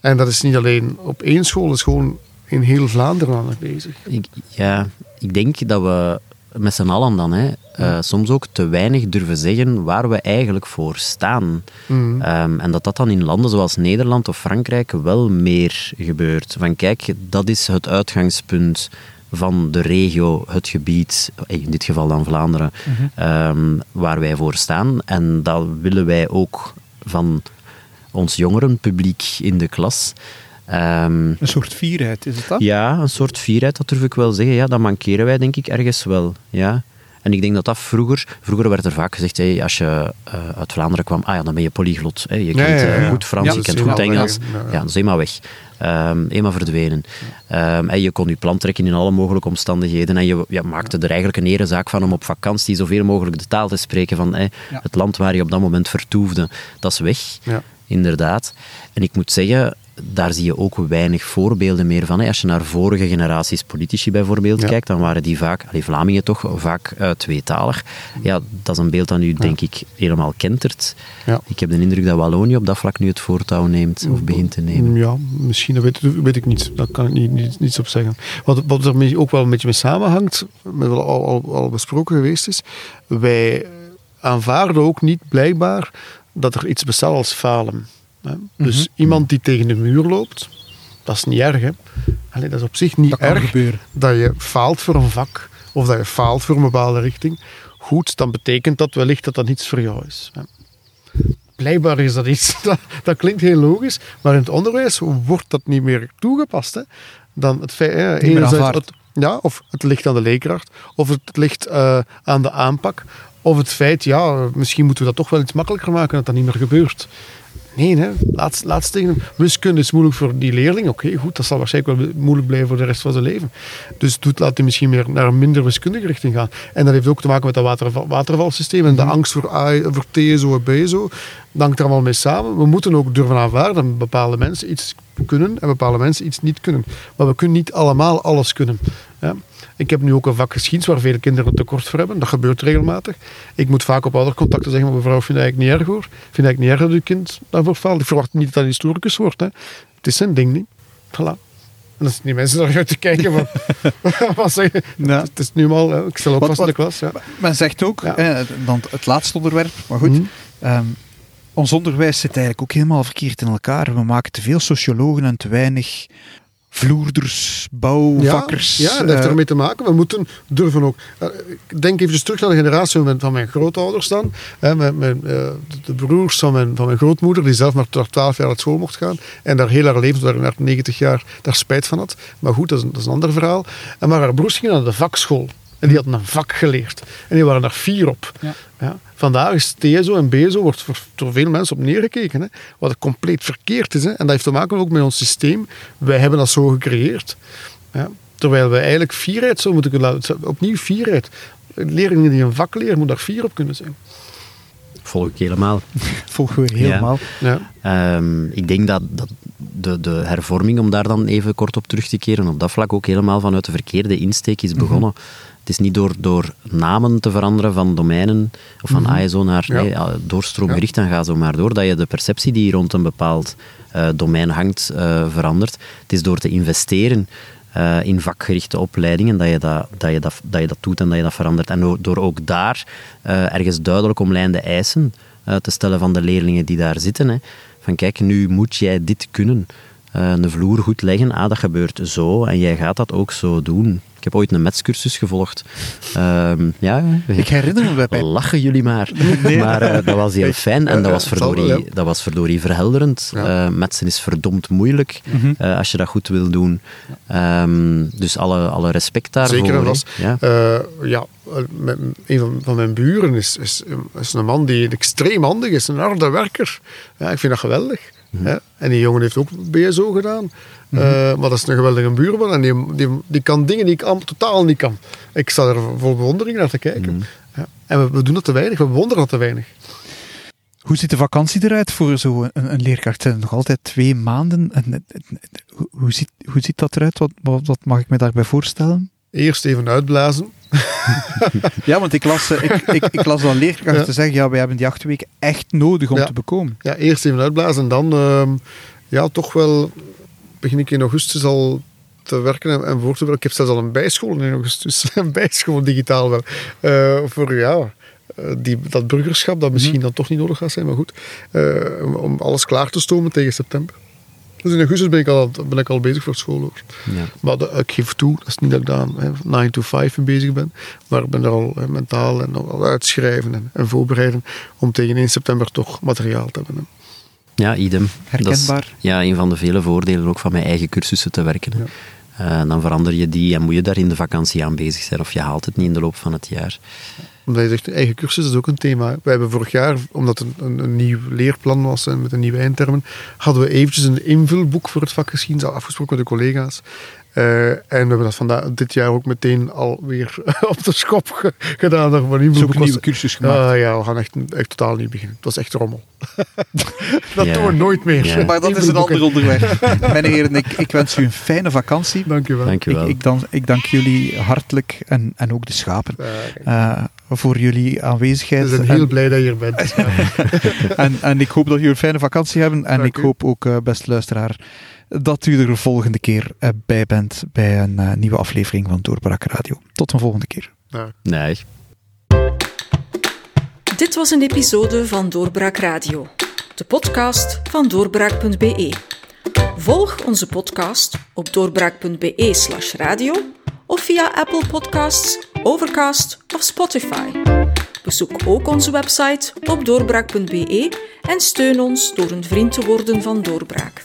En dat is niet alleen op één school, dat is gewoon in heel Vlaanderen aan bezig. Ja, ik denk dat we met z'n allen dan hè, eh, soms ook te weinig durven zeggen waar we eigenlijk voor staan. Mhm. Ehm, en dat dat dan in landen zoals Nederland of Frankrijk wel meer gebeurt. Van kijk, dat is het uitgangspunt van de regio, het gebied, in dit geval dan Vlaanderen, ehm, waar wij voor staan. En dat willen wij ook van ons jongerenpubliek in de klas. Ehm, Een soort vierheid, is het dat? ja, een soort vierheid, dat durf ik wel zeggen. Ja, dat mankeren wij denk ik ergens wel. Ja. En ik denk dat dat vroeger... Vroeger werd er vaak gezegd, hey, als je eh, uit Vlaanderen kwam, ah ja, dan ben je polyglot. Je kent ja, eh, ja. goed Frans, je kent goed Engels. weg. Ja, dat is eenmaal weg. Ehm eenmaal verdwenen. Ehm, en je kon je plan trekken in alle mogelijke omstandigheden. En je ja, maakte er eigenlijk een erezaak van om op vakantie zoveel mogelijk de taal te spreken van hey, het land waar je op dat moment vertoefde. Dat is weg. Ja. Inderdaad. En ik moet zeggen, daar zie je ook weinig voorbeelden meer van. Als je naar vorige generaties politici bijvoorbeeld Ja. kijkt, dan waren die vaak, allee, Vlamingen toch, vaak eh, tweetalig. Ja, dat is een beeld dat nu, denk ik, helemaal kentert. Ja. Ik heb de indruk dat Wallonië op dat vlak nu het voortouw neemt, of begint te nemen. Ja, misschien, dat weet, weet ik niet. Daar kan ik niet, niet, niets op zeggen. Wat, wat er ook wel een beetje mee samenhangt, met wat al, al, al besproken geweest is, wij aanvaarden ook niet blijkbaar dat er iets bestaat als falen. Dus Mhm. iemand die tegen de muur loopt, dat is niet erg. Hè? Allee, dat is op zich niet Dat erg gebeuren. dat je faalt voor een vak of dat je faalt voor een bepaalde richting. Goed, dan betekent dat wellicht dat dat niets voor jou is. hè. Blijkbaar is dat iets, dat, dat klinkt heel logisch, maar in het onderwijs wordt dat niet meer toegepast. Hè. Dan het feit, hè, enerzijds het, ja, of het ligt aan de leerkracht, of het ligt eh, aan de aanpak, of het feit, ja, misschien moeten we dat toch wel iets makkelijker maken dat dat niet meer gebeurt. Nee, hè. Laat, laat tegen hem. Wiskunde is moeilijk voor die leerling. Oké, goed, dat zal waarschijnlijk wel moeilijk blijven voor de rest van zijn leven. Dus doet, laat hij misschien meer naar een minder wiskundige richting gaan. En dat heeft ook te maken met dat waterval, watervalsysteem en de angst voor, A, voor TSO en BSO. Dat hangt er allemaal mee samen. We moeten ook durven aanvaarden dat bepaalde mensen iets kunnen en bepaalde mensen iets niet kunnen. Maar we kunnen niet allemaal alles kunnen. Ik heb nu ook een vak geschiedenis waar veel kinderen een tekort voor hebben. Dat gebeurt regelmatig. Ik moet vaak op oudercontacten zeggen, maar mevrouw, ik vind het eigenlijk niet erg hoor. Ik vind het eigenlijk niet erg dat uw kind daarvoor faalt. Ik verwacht niet dat hij historicus wordt. Hè. Het is zijn ding niet. Voilà. En dan zitten die mensen daar uit te kijken van... wat zeg je? Ja. Het is nu al... Ik stel ook Wat- vast in de klas. Ja. Men zegt ook, Ja. dan het laatste onderwerp, maar goed, Mhm. ehm, ons onderwijs zit eigenlijk ook helemaal verkeerd in elkaar. We maken te veel sociologen en te weinig vloerders, bouwvakkers. Ja, ja dat heeft eh, ermee te maken. We moeten durven ook. eh, Ik denk even terug naar de generatie van mijn, grootouders dan. Hè, mijn, mijn, eh, de broers van mijn, van mijn grootmoeder, die zelf maar tot 12 jaar uit school mocht gaan. En daar heel haar leven, tot naar 90 jaar, daar spijt van had. Maar goed, dat is, een- dat is een ander verhaal. En maar haar broers gingen naar de vakschool. En die hadden een vak geleerd. En die waren daar fier op. Ja. Ja. Vandaag is TSO en BSO wordt voor, door veel mensen op neergekeken. Hè, wat compleet verkeerd is. Hè. En dat heeft te maken ook met ons systeem. Wij hebben dat zo gecreëerd. Ja. Terwijl we eigenlijk fierheid zo moeten kunnen laten. Opnieuw fierheid. Leerlingen die een vak leren, moeten daar fier op kunnen zijn. Volg ik helemaal. volgen we helemaal. Ja. Ehm, ik denk dat, dat de, de hervorming, om daar dan even kort op terug te keren, op dat vlak ook helemaal vanuit de verkeerde insteek is begonnen. Het is niet door, door namen te veranderen van domeinen of van ASO naar Ja. nee, ja, doorstroomgericht, dan ga zo maar door, dat je de perceptie die rond een bepaald eh, domein hangt eh, verandert. Het is door te investeren eh, in vakgerichte opleidingen dat je dat, dat, je dat, dat je dat doet en dat je dat verandert. En door- door ook daar ergens duidelijk omlijnde eisen te stellen van de leerlingen die daar zitten. Hè. Van kijk, nu moet jij dit kunnen. Eh, een vloer goed leggen. Ah, dat gebeurt zo en jij gaat dat ook zo doen. Ik heb ooit een metscursus gevolgd. Ehm, ja, Ik herinner me bij, lachen jullie maar. Maar eh, dat was heel fijn en dat was zal wel, verdorie, dat was verdorie verhelderend. Ja. Eh, metsen is verdomd moeilijk Mhm. eh, als je dat goed wil doen. Ehm, dus alle, alle respect daarvoor. Zeker vast. Ja. Eh, ja, eh, een van, van mijn buren is, is, is een man die extreem handig is, een harde werker. Ja, ik vind dat geweldig. Hè. En die jongen heeft ook BSO gedaan. Eh, maar dat is een geweldige buurman en die, die, die kan dingen die ik totaal niet kan. Ik sta er vol bewondering naar te kijken. Ja. En we, we doen dat te weinig, we bewonderen dat te weinig. Hoe ziet de vakantie eruit voor zo'n een, een leerkracht? Zijn het nog altijd twee maanden? En, en- en- hoe, hoe ziet, hoe ziet dat eruit? Wat, wat, wat mag ik me daarbij voorstellen? Eerst even uitblazen. Ja, want ik las, eh, ik, ik, ik las al leerkrachten Ja. zeggen, ja, wij hebben die acht weken echt nodig om Ja. te bekomen. Ja, eerst even uitblazen en dan ehm, ja, toch wel begin ik in augustus al te werken en, en voor te werken. Ik heb zelfs al een bijschool in augustus. Een bijschool digitaal wel. Eh, voor ja, eh, die, dat burgerschap dat misschien dan toch niet nodig gaat zijn, maar goed. om alles klaar te stomen tegen september. Dus in augustus ben ik al, ben ik al bezig voor school hoor. Ja. Maar de- ik geef toe, dat is niet dat ik daar hè, 9 to 5 mee bezig ben. Maar ik ben er al mentaal en al uitschrijven en, en voorbereiden om tegen 1 september toch materiaal te hebben. Ja, idem. Dat is Herkenbaar. ja, een van de vele voordelen ook van mijn eigen cursussen te werken. Eh, dan verander je die en moet je daar in de vakantie aan bezig zijn. Of je haalt het niet in de loop van het jaar. Omdat je zegt, eigen cursus is ook een thema. We hebben vorig jaar, omdat het een, een nieuw leerplan was en met een nieuwe eindtermen, hadden we eventjes een invulboek voor het vak geschiedenis al afgesproken met de collega's. Eh, en we hebben dat vandaag, dit jaar ook meteen alweer op de schop ge- gedaan. Dat is invulboek een nieuwe cursus gemaakt. Ah, ja, we gaan echt, echt totaal niet beginnen. Het was echt rommel. dat Ja. doen we nooit meer. Ja. maar dat is een ander onderwerp. Mijn heren, ik, ik wens u een fijne vakantie. Dank u wel. Dank Ik, wel. ik, dan, ik dank jullie hartelijk en, en ook de schapen Eh, voor jullie aanwezigheid. we zijn heel en, blij dat je hier bent. en, en ik hoop dat jullie een fijne vakantie hebben. En Dank ik u. hoop ook, eh, beste luisteraar, dat u er de volgende keer eh, bij bent bij een eh, nieuwe aflevering van Doorbraak Radio. Tot een volgende keer. Nee. Dit was een episode van Doorbraak Radio, de podcast van doorbraak.be. Volg onze podcast op doorbraak.be/slash radio of via Apple Podcasts, Overcast of Spotify. Bezoek ook onze website op doorbraak.be en steun ons door een vriend te worden van Doorbraak.